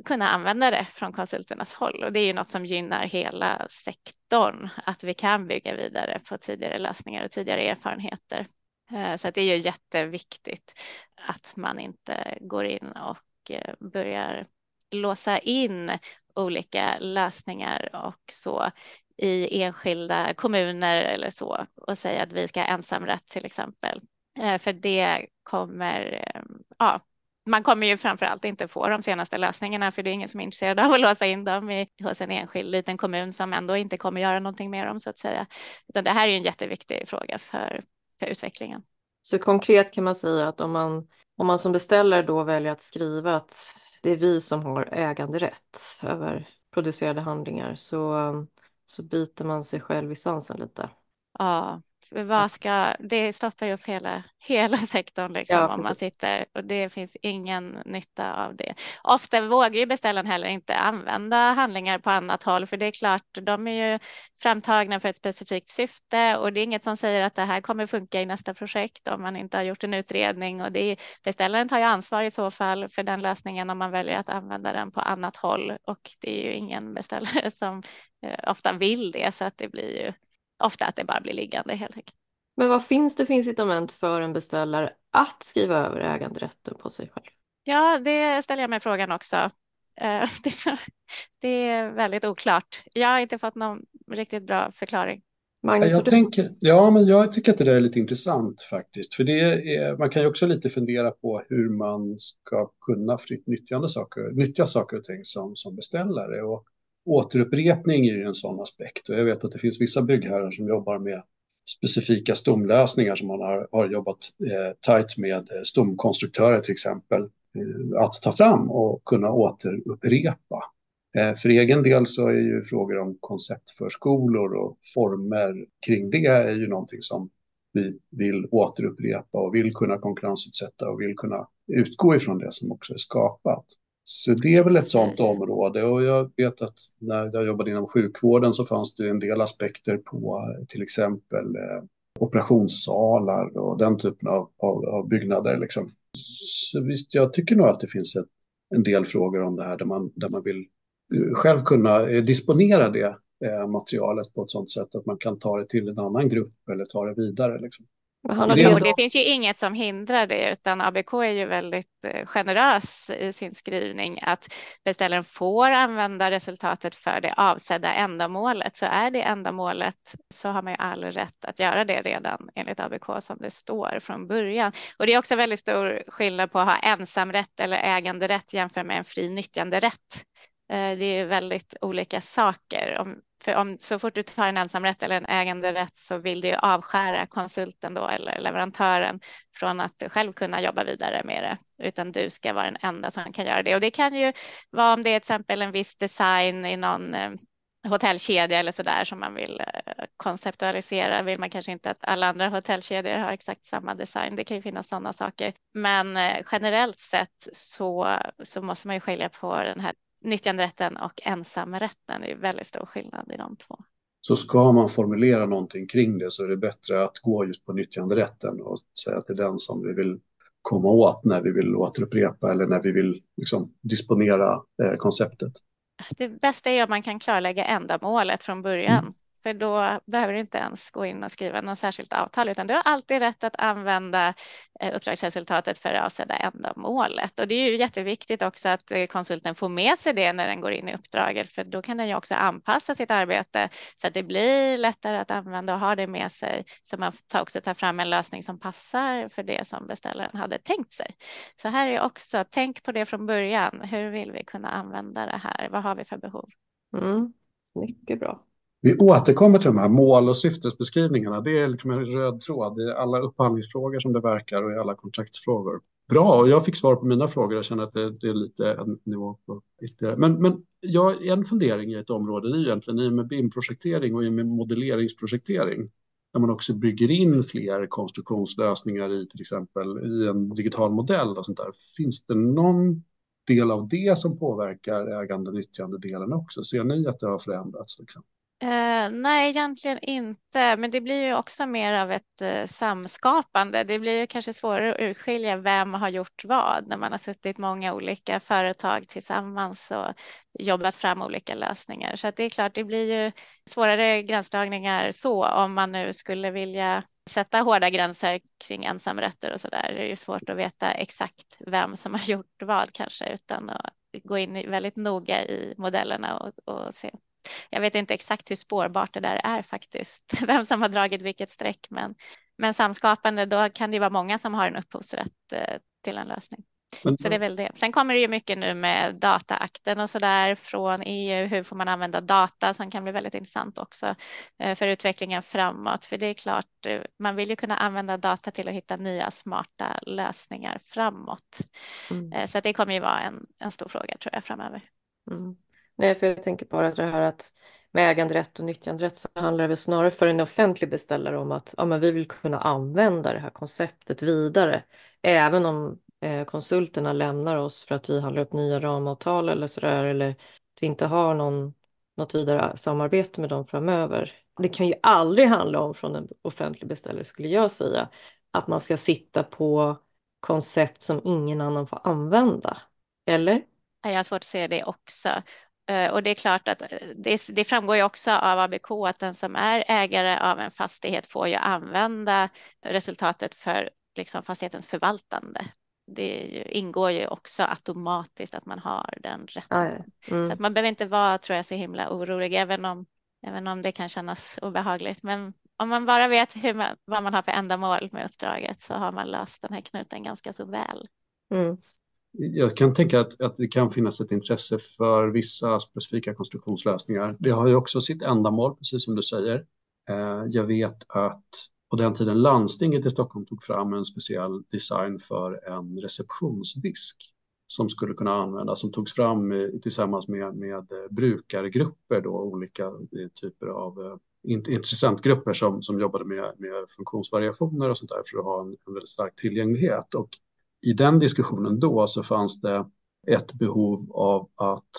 kunna använda det från konsulternas håll. Och det är ju något som gynnar hela sektorn, att vi kan bygga vidare på tidigare lösningar och tidigare erfarenheter. Eh, så så det är ju jätteviktigt att man inte går in och eh, börjar låsa in olika lösningar och så i enskilda kommuner eller så och säga att vi ska ha ensamrätt till exempel. Eh, för det kommer, eh, ja, man kommer ju framför allt inte få de senaste lösningarna för det är ingen som är intresserad av att låsa in dem i, hos en enskild liten kommun som ändå inte kommer göra någonting med dem så att säga. Utan det här är ju en jätteviktig fråga för, för utvecklingen. Så konkret kan man säga att om man, om man som beställare då väljer att skriva att det är vi som har äganderätt över producerade handlingar så, så biter man sig själv i svansen lite. Ja, vad ska, det stoppar ju upp hela, hela sektorn liksom, ja, om man sitter och det finns ingen nytta av det. Ofta vågar ju beställaren heller inte använda handlingar på annat håll för det är klart, de är ju framtagna för ett specifikt syfte och det är inget som säger att det här kommer funka i nästa projekt om man inte har gjort en utredning och det är, beställaren tar ju ansvar i så fall för den lösningen om man väljer att använda den på annat håll och det är ju ingen beställare som eh, ofta vill det så att det blir ju ofta att det bara blir liggande helt enkelt. Men vad finns det för incitament för en beställare att skriva över äganderätten på sig själv? Ja, det ställer jag mig frågan också. Eh, det är väldigt oklart. Jag har inte fått någon riktigt bra förklaring. Magnus, jag, tänker, ja, men jag tycker att det där är lite intressant faktiskt. För det är, man kan ju också lite fundera på hur man ska kunna fritt nyttjande saker, nyttja saker och ting som, som beställare. Och återupprepning är ju en sån aspekt. Och jag vet att det finns vissa byggherrar som jobbar med specifika stomlösningar som man har, har jobbat eh, tajt med eh, stomkonstruktörer till exempel eh, att ta fram och kunna återupprepa. Eh, för egen del så är ju frågor om konceptförskolor och former kring det är ju någonting som vi vill återupprepa och vill kunna konkurrensutsätta och vill kunna utgå ifrån det som också är skapat. Så det är väl ett sådant område och jag vet att när jag jobbade inom sjukvården så fanns det en del aspekter på till exempel eh, operationssalar och den typen av, av, av byggnader. Liksom. Så visst, jag tycker nog att det finns ett, en del frågor om det här där man, där man vill eh, själv kunna eh, disponera det materialet på ett sådant sätt att man kan ta det till en annan grupp eller ta det vidare. Liksom. Det, jo, det finns ju inget som hindrar det, utan ABK är ju väldigt eh, generös i sin skrivning att beställaren får använda resultatet för det avsedda ändamålet. Så är det ändamålet så har man ju all rätt att göra det redan enligt ABK som det står från början. Och det är också väldigt stor skillnad på att ha ensamrätt eller äganderätt jämfört med en fri nyttjanderätt. Eh, det är väldigt olika saker. Om, för om, så fort du tar en ensamrätt eller en äganderätt så vill du avskära konsulten då eller leverantören från att själv kunna jobba vidare med det, utan du ska vara den enda som kan göra det. Och det kan ju vara om det är till exempel en viss design i någon eh, hotellkedja eller så där som man vill eh, konceptualisera vill man kanske inte att alla andra hotellkedjor har exakt samma design. Det kan ju finnas sådana saker, men eh, generellt sett så, så måste man ju skilja på den här nyttjanderätten och ensamrätten. Det är väldigt stor skillnad i de två. Så ska man formulera någonting kring det så är det bättre att gå just på nyttjanderätten och säga att det är den som vi vill komma åt när vi vill återupprepa eller när vi vill liksom, disponera eh, konceptet. Det bästa är om man kan klarlägga ändamålet från början. Mm. För då behöver du inte ens gå in och skriva något särskilt avtal, utan du har alltid rätt att använda eh, uppdragsresultatet för det avsedda ändamålet. Och det är ju jätteviktigt också att eh, konsulten får med sig det när den går in i uppdraget, för då kan den ju också anpassa sitt arbete så att det blir lättare att använda och ha det med sig, så man också tar fram en lösning som passar för det som beställaren hade tänkt sig. Så här är också, tänk på det från början. Hur vill vi kunna använda det här? Vad har vi för behov? Mm, mycket bra. Vi återkommer till de här mål och syftesbeskrivningarna. Det är liksom en röd tråd i alla upphandlingsfrågor som det verkar och i alla kontraktsfrågor. Bra, och jag fick svar på mina frågor. Jag känner att det, det är lite en nivå på ytterligare. Men, men jag, en fundering i ett område är egentligen i med BIM-projektering och i med modelleringsprojektering där man också bygger in fler konstruktionslösningar i till exempel i en digital modell och sånt där. Finns det någon del av det som påverkar ägande nyttjande-delen också? Ser ni att det har förändrats? Liksom? Eh, nej, egentligen inte, men det blir ju också mer av ett eh, samskapande. Det blir ju kanske svårare att urskilja vem har gjort vad när man har suttit många olika företag tillsammans och jobbat fram olika lösningar. Så det är klart, det blir ju svårare gränsdragningar så om man nu skulle vilja sätta hårda gränser kring ensamrätter och så där. Det är ju svårt att veta exakt vem som har gjort vad kanske utan att gå in väldigt noga i modellerna och, och se jag vet inte exakt hur spårbart det där är faktiskt, vem som har dragit vilket streck, men, men samskapande, då kan det vara många som har en upphovsrätt eh, till en lösning. Men, så det är väl det. Sen kommer det ju mycket nu med dataakten och så där från EU. Hur får man använda data som kan bli väldigt intressant också eh, för utvecklingen framåt. För det är klart, eh, man vill ju kunna använda data till att hitta nya smarta lösningar framåt. Mm. Så det kommer ju vara en, en stor fråga tror jag framöver. Mm. Nej, för jag tänker bara det här att med äganderätt och nyttjanderätt så handlar det väl snarare för en offentlig beställare om att ja, men vi vill kunna använda det här konceptet vidare. Även om eh, konsulterna lämnar oss för att vi handlar upp nya ramavtal eller sådär eller att vi inte har någon, något vidare samarbete med dem framöver. Det kan ju aldrig handla om från en offentlig beställare skulle jag säga att man ska sitta på koncept som ingen annan får använda. Eller? Jag har svårt att se det också. Eh, och det är klart att eh, det, det, framgår ju också av ABK att den som är ägare av en fastighet får ju använda resultatet för liksom fastighetens förvaltande. Det ju, ingår ju också automatiskt att man har den rätten. Mm. Så att man behöver inte vara, tror jag, så himla orolig, även om, även om det kan kännas obehagligt. Men om man bara vet hur man, vad man har för ändamål med uppdraget så har man löst den här knuten ganska så väl. Mm jag kan tänka att, att det kan finnas ett intresse för vissa specifika konstruktionslösningar. Det har ju också sitt ändamål, precis som du säger. Eh, jag vet att på den tiden landstinget i Stockholm tog fram en speciell design för en receptionsdisk som skulle kunna användas, som togs fram eh, tillsammans med, med eh, brukargrupper, då, olika eh, typer av intressentgrupper som, som jobbade med, med funktionsvariationer och sånt där för att ha en, en väldigt stark tillgänglighet. Och i den diskussionen då så fanns det ett behov av att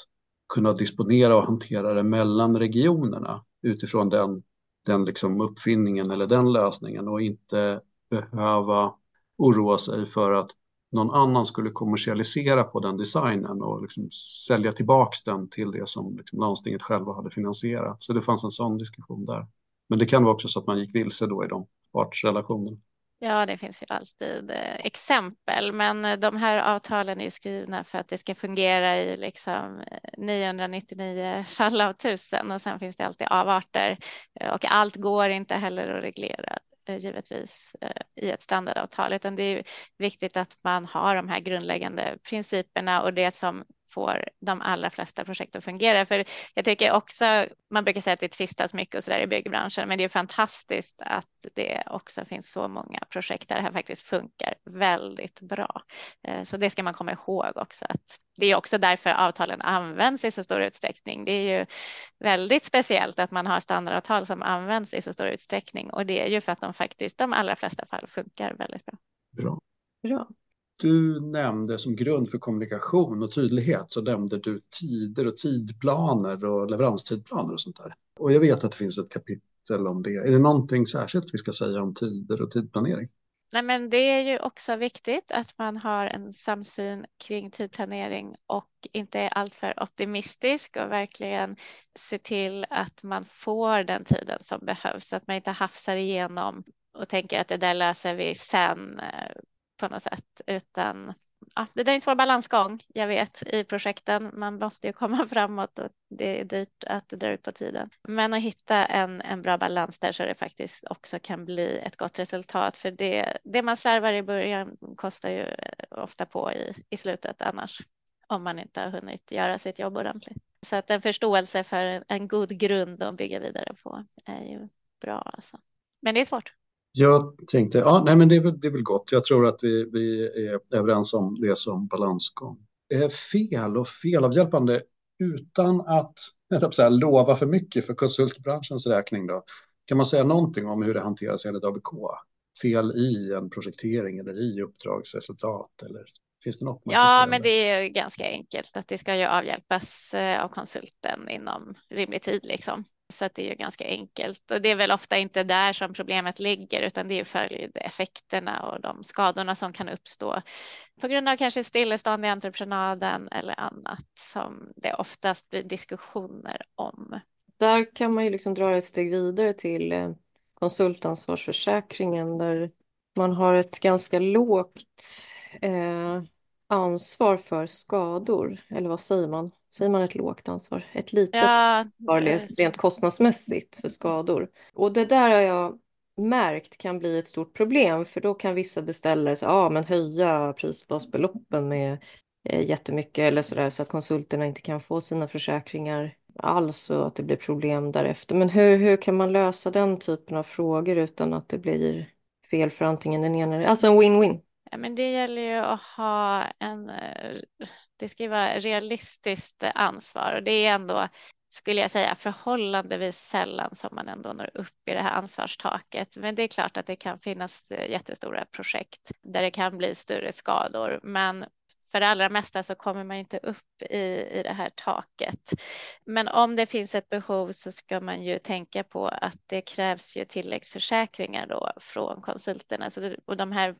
kunna disponera och hantera det mellan regionerna utifrån den, den liksom uppfinningen eller den lösningen och inte behöva oroa sig för att någon annan skulle kommersialisera på den designen och liksom sälja tillbaks den till det som liksom landstinget själva hade finansierat. Så det fanns en sån diskussion där. Men det kan vara också så att man gick vilse då i de partsrelationerna. Ja, det finns ju alltid eh, exempel, men eh, de här avtalen är skrivna för att det ska fungera i liksom eh, 999 fall av tusen och sen finns det alltid avarter och allt går inte heller att reglera givetvis i ett standardavtal, utan det är viktigt att man har de här grundläggande principerna och det som får de allra flesta projekt att fungera. För jag tycker också, man brukar säga att det tvistas mycket och så där i byggbranschen, men det är fantastiskt att det också finns så många projekt där det här faktiskt funkar väldigt bra. Eh, så det ska man komma ihåg också att det är också därför avtalen används i så stor utsträckning. Det är ju väldigt speciellt att man har standardavtal som används i så stor utsträckning och det är ju för att de faktiskt de allra flesta fall funkar väldigt bra. Bra. Bra du nämnde som grund för kommunikation och tydlighet så nämnde du tider och tidplaner och leveranstidplaner och sånt där. Och jag vet att det finns ett kapitel om det. Är det någonting särskilt vi ska säga om tider och tidplanering? Nej, men det är ju också viktigt att man har en samsyn kring tidplanering och inte är alltför optimistisk och verkligen ser till att man får den tiden som behövs, så att man inte hafsar igenom och tänker att det där löser vi sen eh, på något sätt, utan ja, det är en svår balansgång, jag vet, i projekten. Man måste ju komma framåt och det är dyrt att dra ut på tiden. Men att hitta en, en bra balans där så det faktiskt också kan bli ett gott resultat. För det, det man slarvar i början kostar ju eh, ofta på i, i slutet annars, om man inte har hunnit göra sitt jobb ordentligt. Så att en förståelse för en god grund att bygga vidare på är ju bra. Alltså. Men det är svårt. Jag tänkte, ja, nej, men det är, väl, det är väl gott. Jag tror att vi, vi är överens om det som balansgång. Fel och felavhjälpande utan att jag säga, lova för mycket för konsultbranschens räkning. Då. Kan man säga någonting om hur det hanteras enligt ABK? Fel i en projektering eller i uppdragsresultat? Eller finns det något Ja, men det är ganska enkelt att det ska ju avhjälpas eh, av konsulten inom rimlig tid. Liksom. Så att det är ju ganska enkelt och det är väl ofta inte där som problemet ligger utan det är följdeffekterna och de skadorna som kan uppstå på grund av kanske stillestånd i entreprenaden eller annat som det oftast blir diskussioner om. Där kan man ju liksom dra ett steg vidare till eh, konsultansvarsförsäkringen där man har ett ganska lågt eh, ansvar för skador, eller vad säger man? Säger man ett lågt ansvar? Ett litet ja, ansvar eh, rent kostnadsmässigt för skador. Och det där har jag märkt kan bli ett stort problem för då kan vissa beställare säga, ja men höja prisbasbeloppen med eh, jättemycket eller sådär så att konsulterna inte kan få sina försäkringar alls och att det blir problem därefter. Men hur, hur kan man lösa den typen av frågor utan att det blir fel för antingen den ena, alltså en win-win? Men det gäller ju att ha en, eh, det ska ju vara realistiskt ansvar och det är ändå, skulle jag säga, förhållandevis sällan som man ändå når upp i det här ansvarstaket. Men det är klart att det kan finnas eh, jättestora projekt där det kan bli större skador, men för det allra mesta så kommer man inte upp i, i det här taket. Men om det finns ett behov så ska man ju tänka på att det krävs ju tilläggsförsäkringar då från konsulterna. Så det, och de här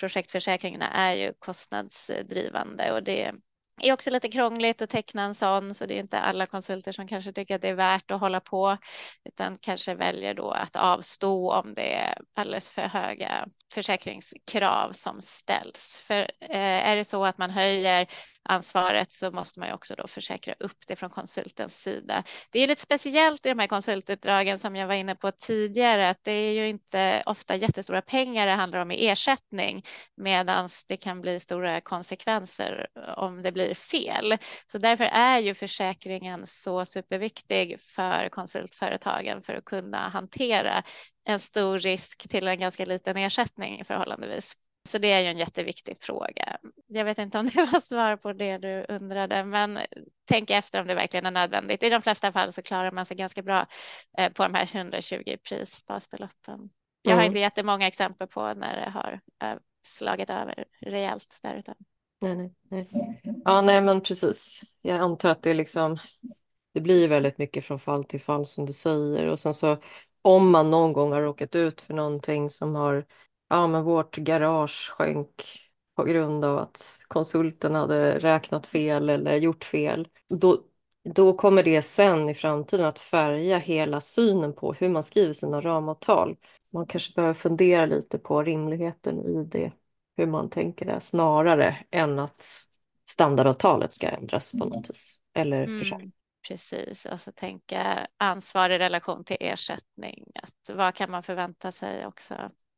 projektförsäkringarna är ju kostnadsdrivande och det är också lite krångligt att teckna en sån, så det är inte alla konsulter som kanske tycker att det är värt att hålla på, utan kanske väljer då att avstå om det är alldeles för höga försäkringskrav som ställs. För eh, är det så att man höjer ansvaret så måste man ju också då försäkra upp det från konsultens sida. Det är lite speciellt i de här konsultuppdragen som jag var inne på tidigare, att det är ju inte ofta jättestora pengar det handlar om i ersättning, medan det kan bli stora konsekvenser om det blir fel. Så därför är ju försäkringen så superviktig för konsultföretagen för att kunna hantera en stor risk till en ganska liten ersättning förhållandevis. Så det är ju en jätteviktig fråga. Jag vet inte om det var svar på det du undrade, men tänk efter om det verkligen är nödvändigt. I de flesta fall så klarar man sig ganska bra eh, på de här 120 prisbasbeloppen. Jag har mm. inte jättemånga exempel på när det har eh, slagit över rejält därutöver. Nej, nej, nej. Ja, nej, men precis. Jag antar att det liksom det blir väldigt mycket från fall till fall som du säger och sen så om man någon gång har råkat ut för någonting som har ja, men vårt garage sjönk på grund av att konsulten hade räknat fel eller gjort fel. Då, då kommer det sen i framtiden att färga hela synen på hur man skriver sina ramavtal. Man kanske behöver fundera lite på rimligheten i det, hur man tänker det, snarare än att standardavtalet ska ändras på något vis. Eller mm. Precis, och så tänka ansvar i relation till ersättning. Att vad kan man förvänta sig också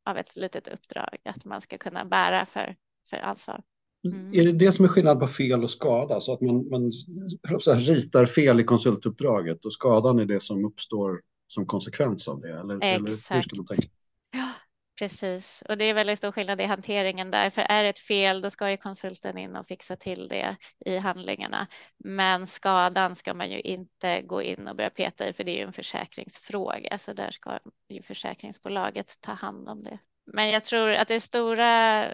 av ett litet uppdrag, att man ska kunna bära för, för ansvar. Mm. Är det det som är skillnad på fel och skada? Så att man, man så här, ritar fel i konsultuppdraget och skadan är det som uppstår som konsekvens av det? Eller, Exakt. Eller hur ska man tänka? Precis. Och det är väldigt stor skillnad i hanteringen där. För är det ett fel, då ska ju konsulten in och fixa till det i handlingarna. Men skadan ska man ju inte gå in och börja peta i, för det är ju en försäkringsfråga. Så där ska ju försäkringsbolaget ta hand om det. Men jag tror att det stora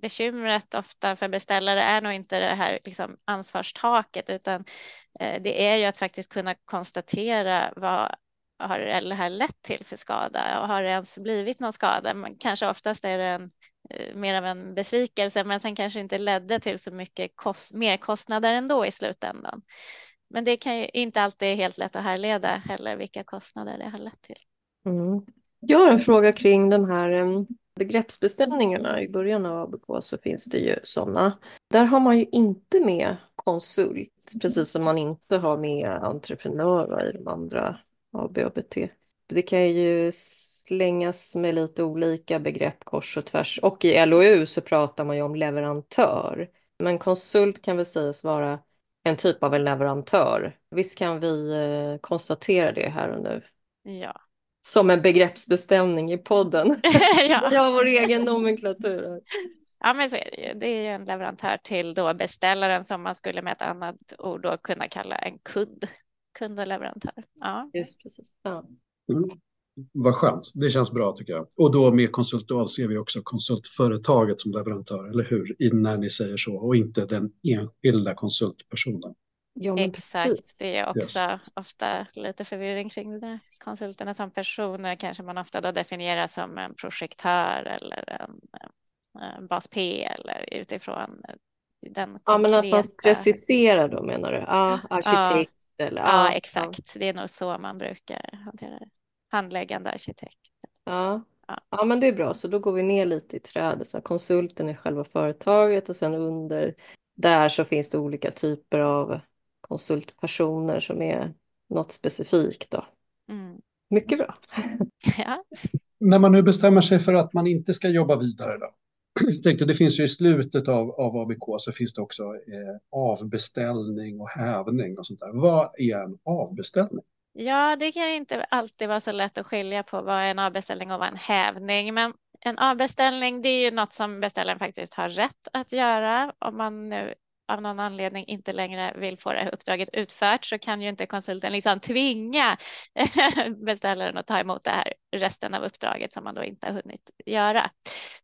bekymret ofta för beställare är nog inte det här liksom ansvarstaket, utan eh, det är ju att faktiskt kunna konstatera vad har det här lett till för skada och har det ens blivit någon skada? Man, kanske oftast är det en, eh, mer av en besvikelse, men sen kanske inte ledde till så mycket kost, merkostnader ändå i slutändan. Men det kan ju inte alltid är helt lätt att härleda heller vilka kostnader det har lett till. Mm. Jag har en fråga kring de här begreppsbeställningarna. I början av ABK så finns det ju sådana. Där har man ju inte med konsult, precis som man inte har med entreprenör i de andra AB och BT. Det kan ju slängas med lite olika begrepp kors och tvärs. Och i LOU så pratar man ju om leverantör. Men konsult kan väl sägas vara en typ av en leverantör. Visst kan vi eh, konstatera det här och nu? Ja. Som en begreppsbestämning i podden. ja. Vi har vår egen nomenklatur. Ja, men så är det ju. Det är ju en leverantör till då beställaren som man skulle med ett annat ord då kunna kalla en kund. Kund och leverantör. Ja. Just precis. Ja. Mm. Vad skönt, det känns bra tycker jag. Och då med konsult då avser vi också konsultföretaget som leverantör, eller hur? När ni säger så, och inte den enskilda konsultpersonen. Ja, Exakt, precis. det är också yes. ofta lite förvirring kring det där. Konsulterna som personer kanske man ofta då definierar som en projektör eller en, en bas P eller utifrån den konkreta... Ja, men att man preciserar då menar du? Ja, arkitekt. Eller? Ja, ja, exakt. Det är nog så man brukar hantera det. Handläggande arkitekt. Ja. Ja. ja, men det är bra. Så då går vi ner lite i trädet. Så konsulten är själva företaget och sen under där så finns det olika typer av konsultpersoner som är något specifikt. Då. Mm. Mycket bra. Ja. När man nu bestämmer sig för att man inte ska jobba vidare då? Tänkte, det finns ju i slutet av, av ABK så finns det också eh, avbeställning och hävning och sånt där. Vad är en avbeställning? Ja, det kan inte alltid vara så lätt att skilja på vad är en avbeställning och vad är en hävning. Men en avbeställning, det är ju något som beställaren faktiskt har rätt att göra om man nu av någon anledning inte längre vill få det här uppdraget utfört så kan ju inte konsulten liksom tvinga beställaren att ta emot det här resten av uppdraget som man då inte har hunnit göra.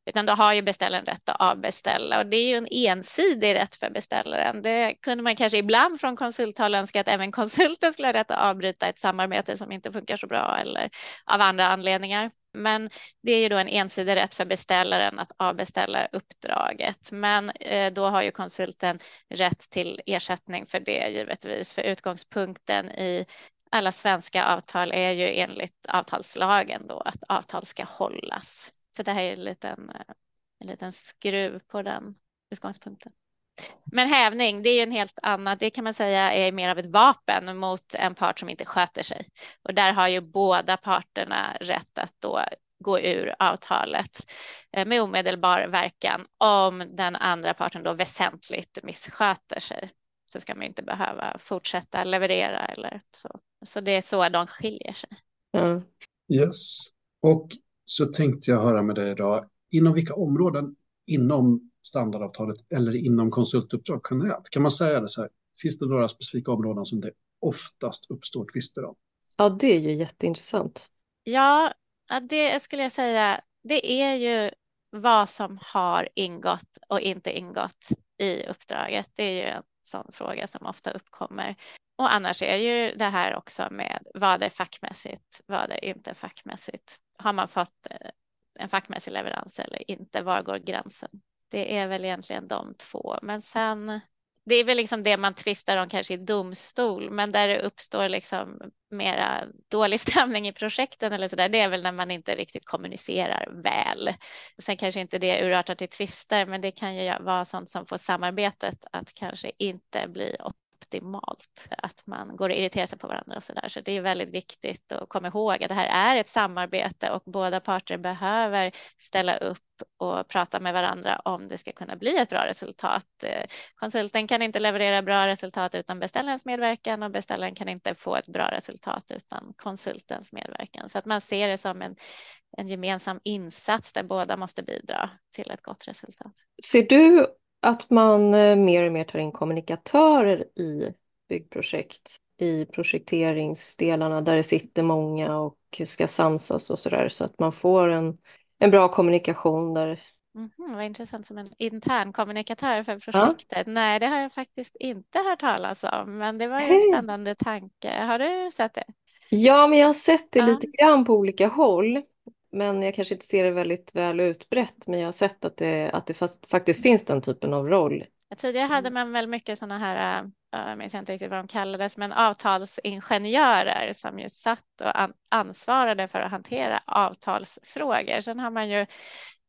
Utan då har ju beställaren rätt att avbeställa och det är ju en ensidig rätt för beställaren. Det kunde man kanske ibland från konsulthåll önska att även konsulten skulle ha rätt att avbryta ett samarbete som inte funkar så bra eller av andra anledningar. Men det är ju då en ensidig rätt för beställaren att avbeställa uppdraget. Men eh, då har ju konsulten rätt till ersättning för det givetvis. För utgångspunkten i alla svenska avtal är ju enligt avtalslagen då att avtal ska hållas. Så det här är en liten, eh, en liten skruv på den utgångspunkten. Men hävning, det är ju en helt annan, det kan man säga är mer av ett vapen mot en part som inte sköter sig. Och där har ju båda parterna rätt att då gå ur avtalet eh, med omedelbar verkan om den andra parten då väsentligt missköter sig. Så ska man inte behöva fortsätta leverera eller så. Så det är så de skiljer sig. Mm. Yes. Och så tänkte jag höra med dig idag, inom vilka områden inom standardavtalet eller inom konsultuppdrag generellt? Kan man säga det så här? Finns det några specifika områden som det oftast uppstår tvister om? Ja, det är ju jätteintressant. Ja, det skulle jag säga. Det är ju vad som har ingått och inte ingått i uppdraget. Det är ju en sån fråga som ofta uppkommer. Och annars är ju det här också med vad är fackmässigt, vad är inte fackmässigt. Har man fått eh, en fackmässig leverans eller inte? Var går gränsen? Det är väl egentligen de två. Men sen, det är väl liksom det man tvistar om kanske i domstol, men där det uppstår liksom mera dålig stämning i projekten eller så där, det är väl när man inte riktigt kommunicerar väl. Sen kanske inte det urartar till tvister, men det kan ju vara sånt som får samarbetet att kanske inte bli optimalt, att man går och irriterar sig på varandra och så där. Så det är väldigt viktigt att komma ihåg att det här är ett samarbete och båda parter behöver ställa upp och prata med varandra om det ska kunna bli ett bra resultat. Konsulten kan inte leverera bra resultat utan beställarens medverkan och beställaren kan inte få ett bra resultat utan konsultens medverkan. Så att man ser det som en, en gemensam insats där båda måste bidra till ett gott resultat. Ser du att man eh, mer och mer tar in kommunikatörer i byggprojekt, i projekteringsdelarna där det sitter många och ska samsas och så där så att man får en, en bra kommunikation där. Mm, vad intressant som en intern kommunikatör för projektet. Ja. Nej, det har jag faktiskt inte hört talas om, men det var ju en spännande tanke. Har du sett det? Ja, men jag har sett det ja. lite grann på olika håll men jag kanske inte ser det väldigt väl utbrett. Men jag har sett att det, att det faktiskt finns den typen av roll. Tidigare hade mm. man väl mycket sådana här, jag äh, minns inte riktigt vad de kallades, men avtalsingenjörer som ju satt och ansvarade för att hantera avtalsfrågor. Sen har man ju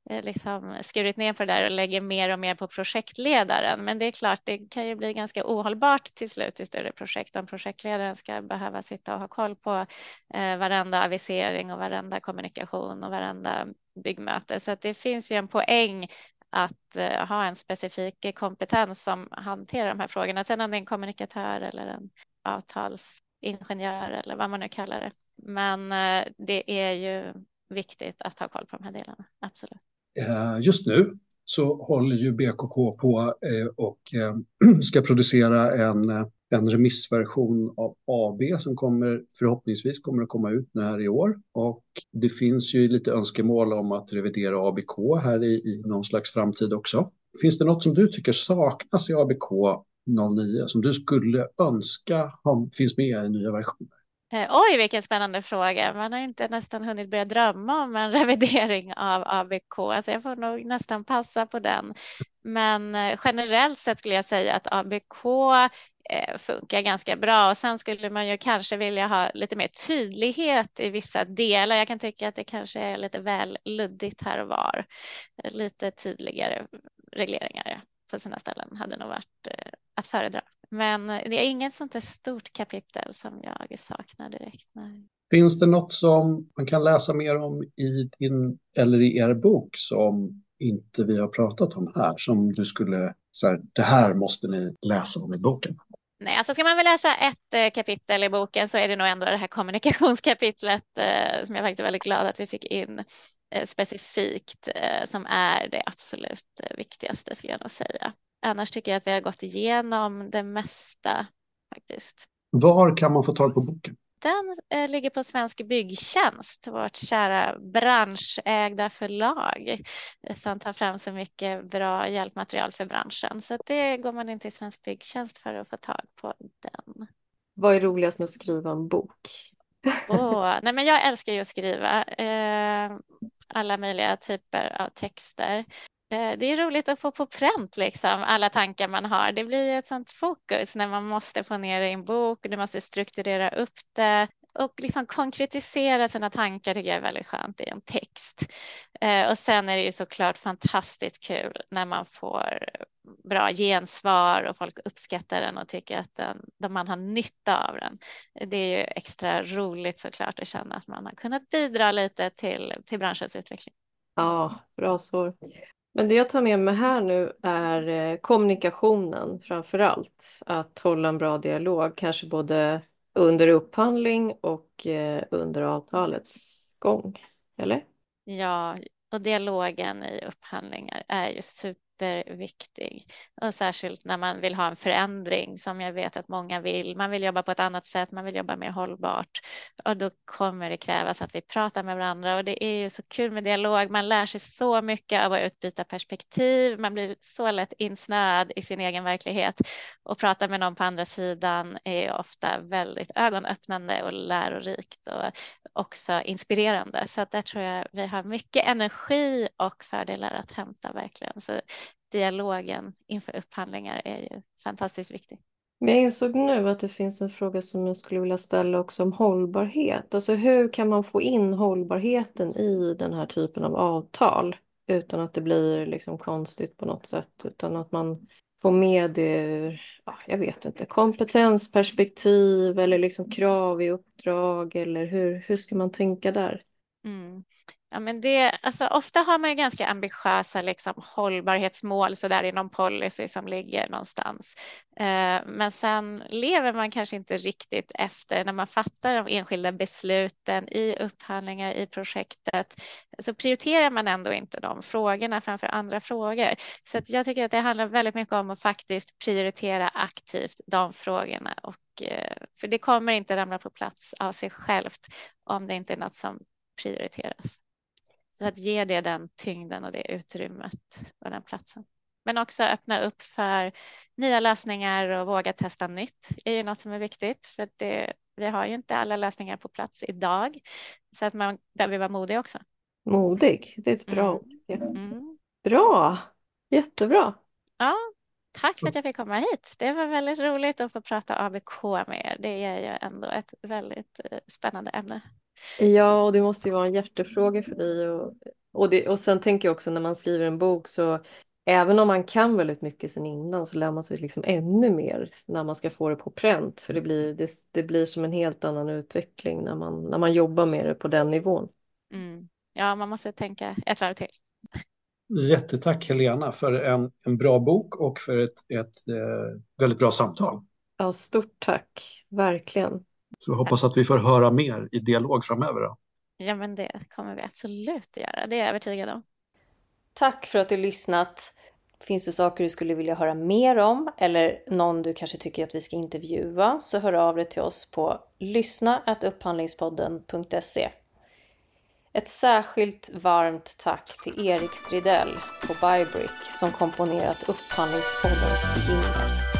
Eh, liksom skurit ner på det där och lägger mer och mer på projektledaren. Men det är klart, det kan ju bli ganska ohållbart till slut i större projekt om projektledaren ska behöva sitta och ha koll på eh, varenda avisering och varenda kommunikation och varenda byggmöte. Så att det finns ju en poäng att eh, ha en specifik kompetens som hanterar de här frågorna. Sen om det är en kommunikatör eller en avtalsingenjör eller vad man nu kallar det. Men eh, det är ju viktigt att ha koll på de här delarna, absolut. Eh, just nu så håller ju BKK på eh, och eh, ska producera en en remissversion av AB som kommer förhoppningsvis kommer att komma ut nu här i år. Och det finns ju lite önskemål om att revidera ABK här i, i någon slags framtid också. Finns det något som du tycker saknas i ABK 09 som du skulle önska finns med i nya versioner? Eh, oj, vilken spännande fråga. Man har inte nästan hunnit börja drömma om en revidering av ABK, alltså jag får nog nästan passa på den. Men eh, generellt sett skulle jag säga att ABK eh, funkar ganska bra och sen skulle man ju kanske vilja ha lite mer tydlighet i vissa delar. Jag kan tycka att det kanske är lite väl luddigt här och var. Lite tydligare regleringar på sina ställen hade nog varit att föredra. Men det är inget sånt där stort kapitel som jag saknar direkt. Nej. Finns det något som man kan läsa mer om i din eller i er bok som inte vi har pratat om här som du skulle säga det här måste ni läsa om i boken? Nej, alltså ska man väl läsa ett eh, kapitel i boken så är det nog ändå det här kommunikationskapitlet eh, som jag faktiskt är väldigt glad att vi fick in eh, specifikt eh, som är det absolut eh, viktigaste skulle jag nog säga. Annars tycker jag att vi har gått igenom det mesta faktiskt. Var kan man få tag på boken? Den eh, ligger på Svensk Byggtjänst, vårt kära branschägda förlag eh, som tar fram så mycket bra hjälpmaterial för branschen. Så det går man in till Svensk Byggtjänst för att få tag på den. Vad är roligast med att skriva en bok? oh, nej men jag älskar ju att skriva eh, alla möjliga typer av texter. Eh, det är roligt att få på pränt liksom alla tankar man har. Det blir ett sånt fokus när man måste få ner det i en bok och du måste strukturera upp det och liksom konkretisera sina tankar tycker jag är väldigt skönt i en text. Eh, och sen är det ju såklart fantastiskt kul när man får bra gensvar och folk uppskattar den och tycker att den, man har nytta av den. Det är ju extra roligt såklart att känna att man har kunnat bidra lite till, till branschens utveckling. Ja, bra svar. Men det jag tar med mig här nu är eh, kommunikationen framför allt. Att hålla en bra dialog, kanske både under upphandling och eh, under avtalets gång. Eller? Ja, och dialogen i upphandlingar är ju super superviktig. Och särskilt när man vill ha en förändring som jag vet att många vill. Man vill jobba på ett annat sätt, man vill jobba mer hållbart. Och då kommer det krävas att vi pratar med varandra och det är ju så kul med dialog. Man lär sig så mycket av att utbyta perspektiv. Man blir så lätt insnöad i sin egen verklighet och prata med någon på andra sidan är ofta väldigt ögonöppnande och lärorikt och också inspirerande. Så att där tror jag vi har mycket energi och fördelar att hämta verkligen. Så dialogen inför upphandlingar är ju fantastiskt viktig. Men jag insåg nu att det finns en fråga som jag skulle vilja ställa också om hållbarhet. Alltså hur kan man få in hållbarheten i den här typen av avtal utan att det blir liksom konstigt på något sätt, utan att man får med det, ja, jag vet inte, kompetensperspektiv eller liksom krav i uppdrag eller hur, hur ska man tänka där? Mm. Ja, men det, alltså, ofta har man ju ganska ambitiösa liksom, hållbarhetsmål så där i någon policy som ligger någonstans. Eh, men sen lever man kanske inte riktigt efter när man fattar de enskilda besluten i upphandlingar i projektet. Så prioriterar man ändå inte de frågorna framför andra frågor. Så att jag tycker att det handlar väldigt mycket om att faktiskt prioritera aktivt de frågorna. Och, eh, för det kommer inte ramla på plats av sig självt om det inte är något som prioriteras. Så att ge det den tyngden och det utrymmet och den platsen. Men också öppna upp för nya lösningar och våga testa nytt är ju något som är viktigt. För det, vi har ju inte alla lösningar på plats idag. Så att man behöver vara modig också. Modig, det är ett bra ord. Mm. Mm. Bra, jättebra. Ja, tack för att jag fick komma hit. Det var väldigt roligt att få prata ABK med er. Det är ju ändå ett väldigt eh, spännande ämne. Ja, och det måste ju vara en hjärtefråga för dig. Och, och, det, och sen tänker jag också när man skriver en bok så även om man kan väldigt mycket sen innan så lär man sig liksom ännu mer när man ska få det på pränt. För det blir, det, det blir som en helt annan utveckling när man, när man jobbar med det på den nivån. Mm. Ja, man måste tänka ett varv till. Jättetack Helena för en, en bra bok och för ett, ett eh, väldigt bra samtal. Ja, stort tack, verkligen. Så hoppas att vi får höra mer i dialog framöver. Då. Ja, men det kommer vi absolut att göra. Det är jag övertygad om. Tack för att du lyssnat. Finns det saker du skulle vilja höra mer om eller någon du kanske tycker att vi ska intervjua så hör av dig till oss på lyssna.upphandlingspodden.se. Ett särskilt varmt tack till Erik Stridell på Bybrick som komponerat Upphandlingspoddens jingel.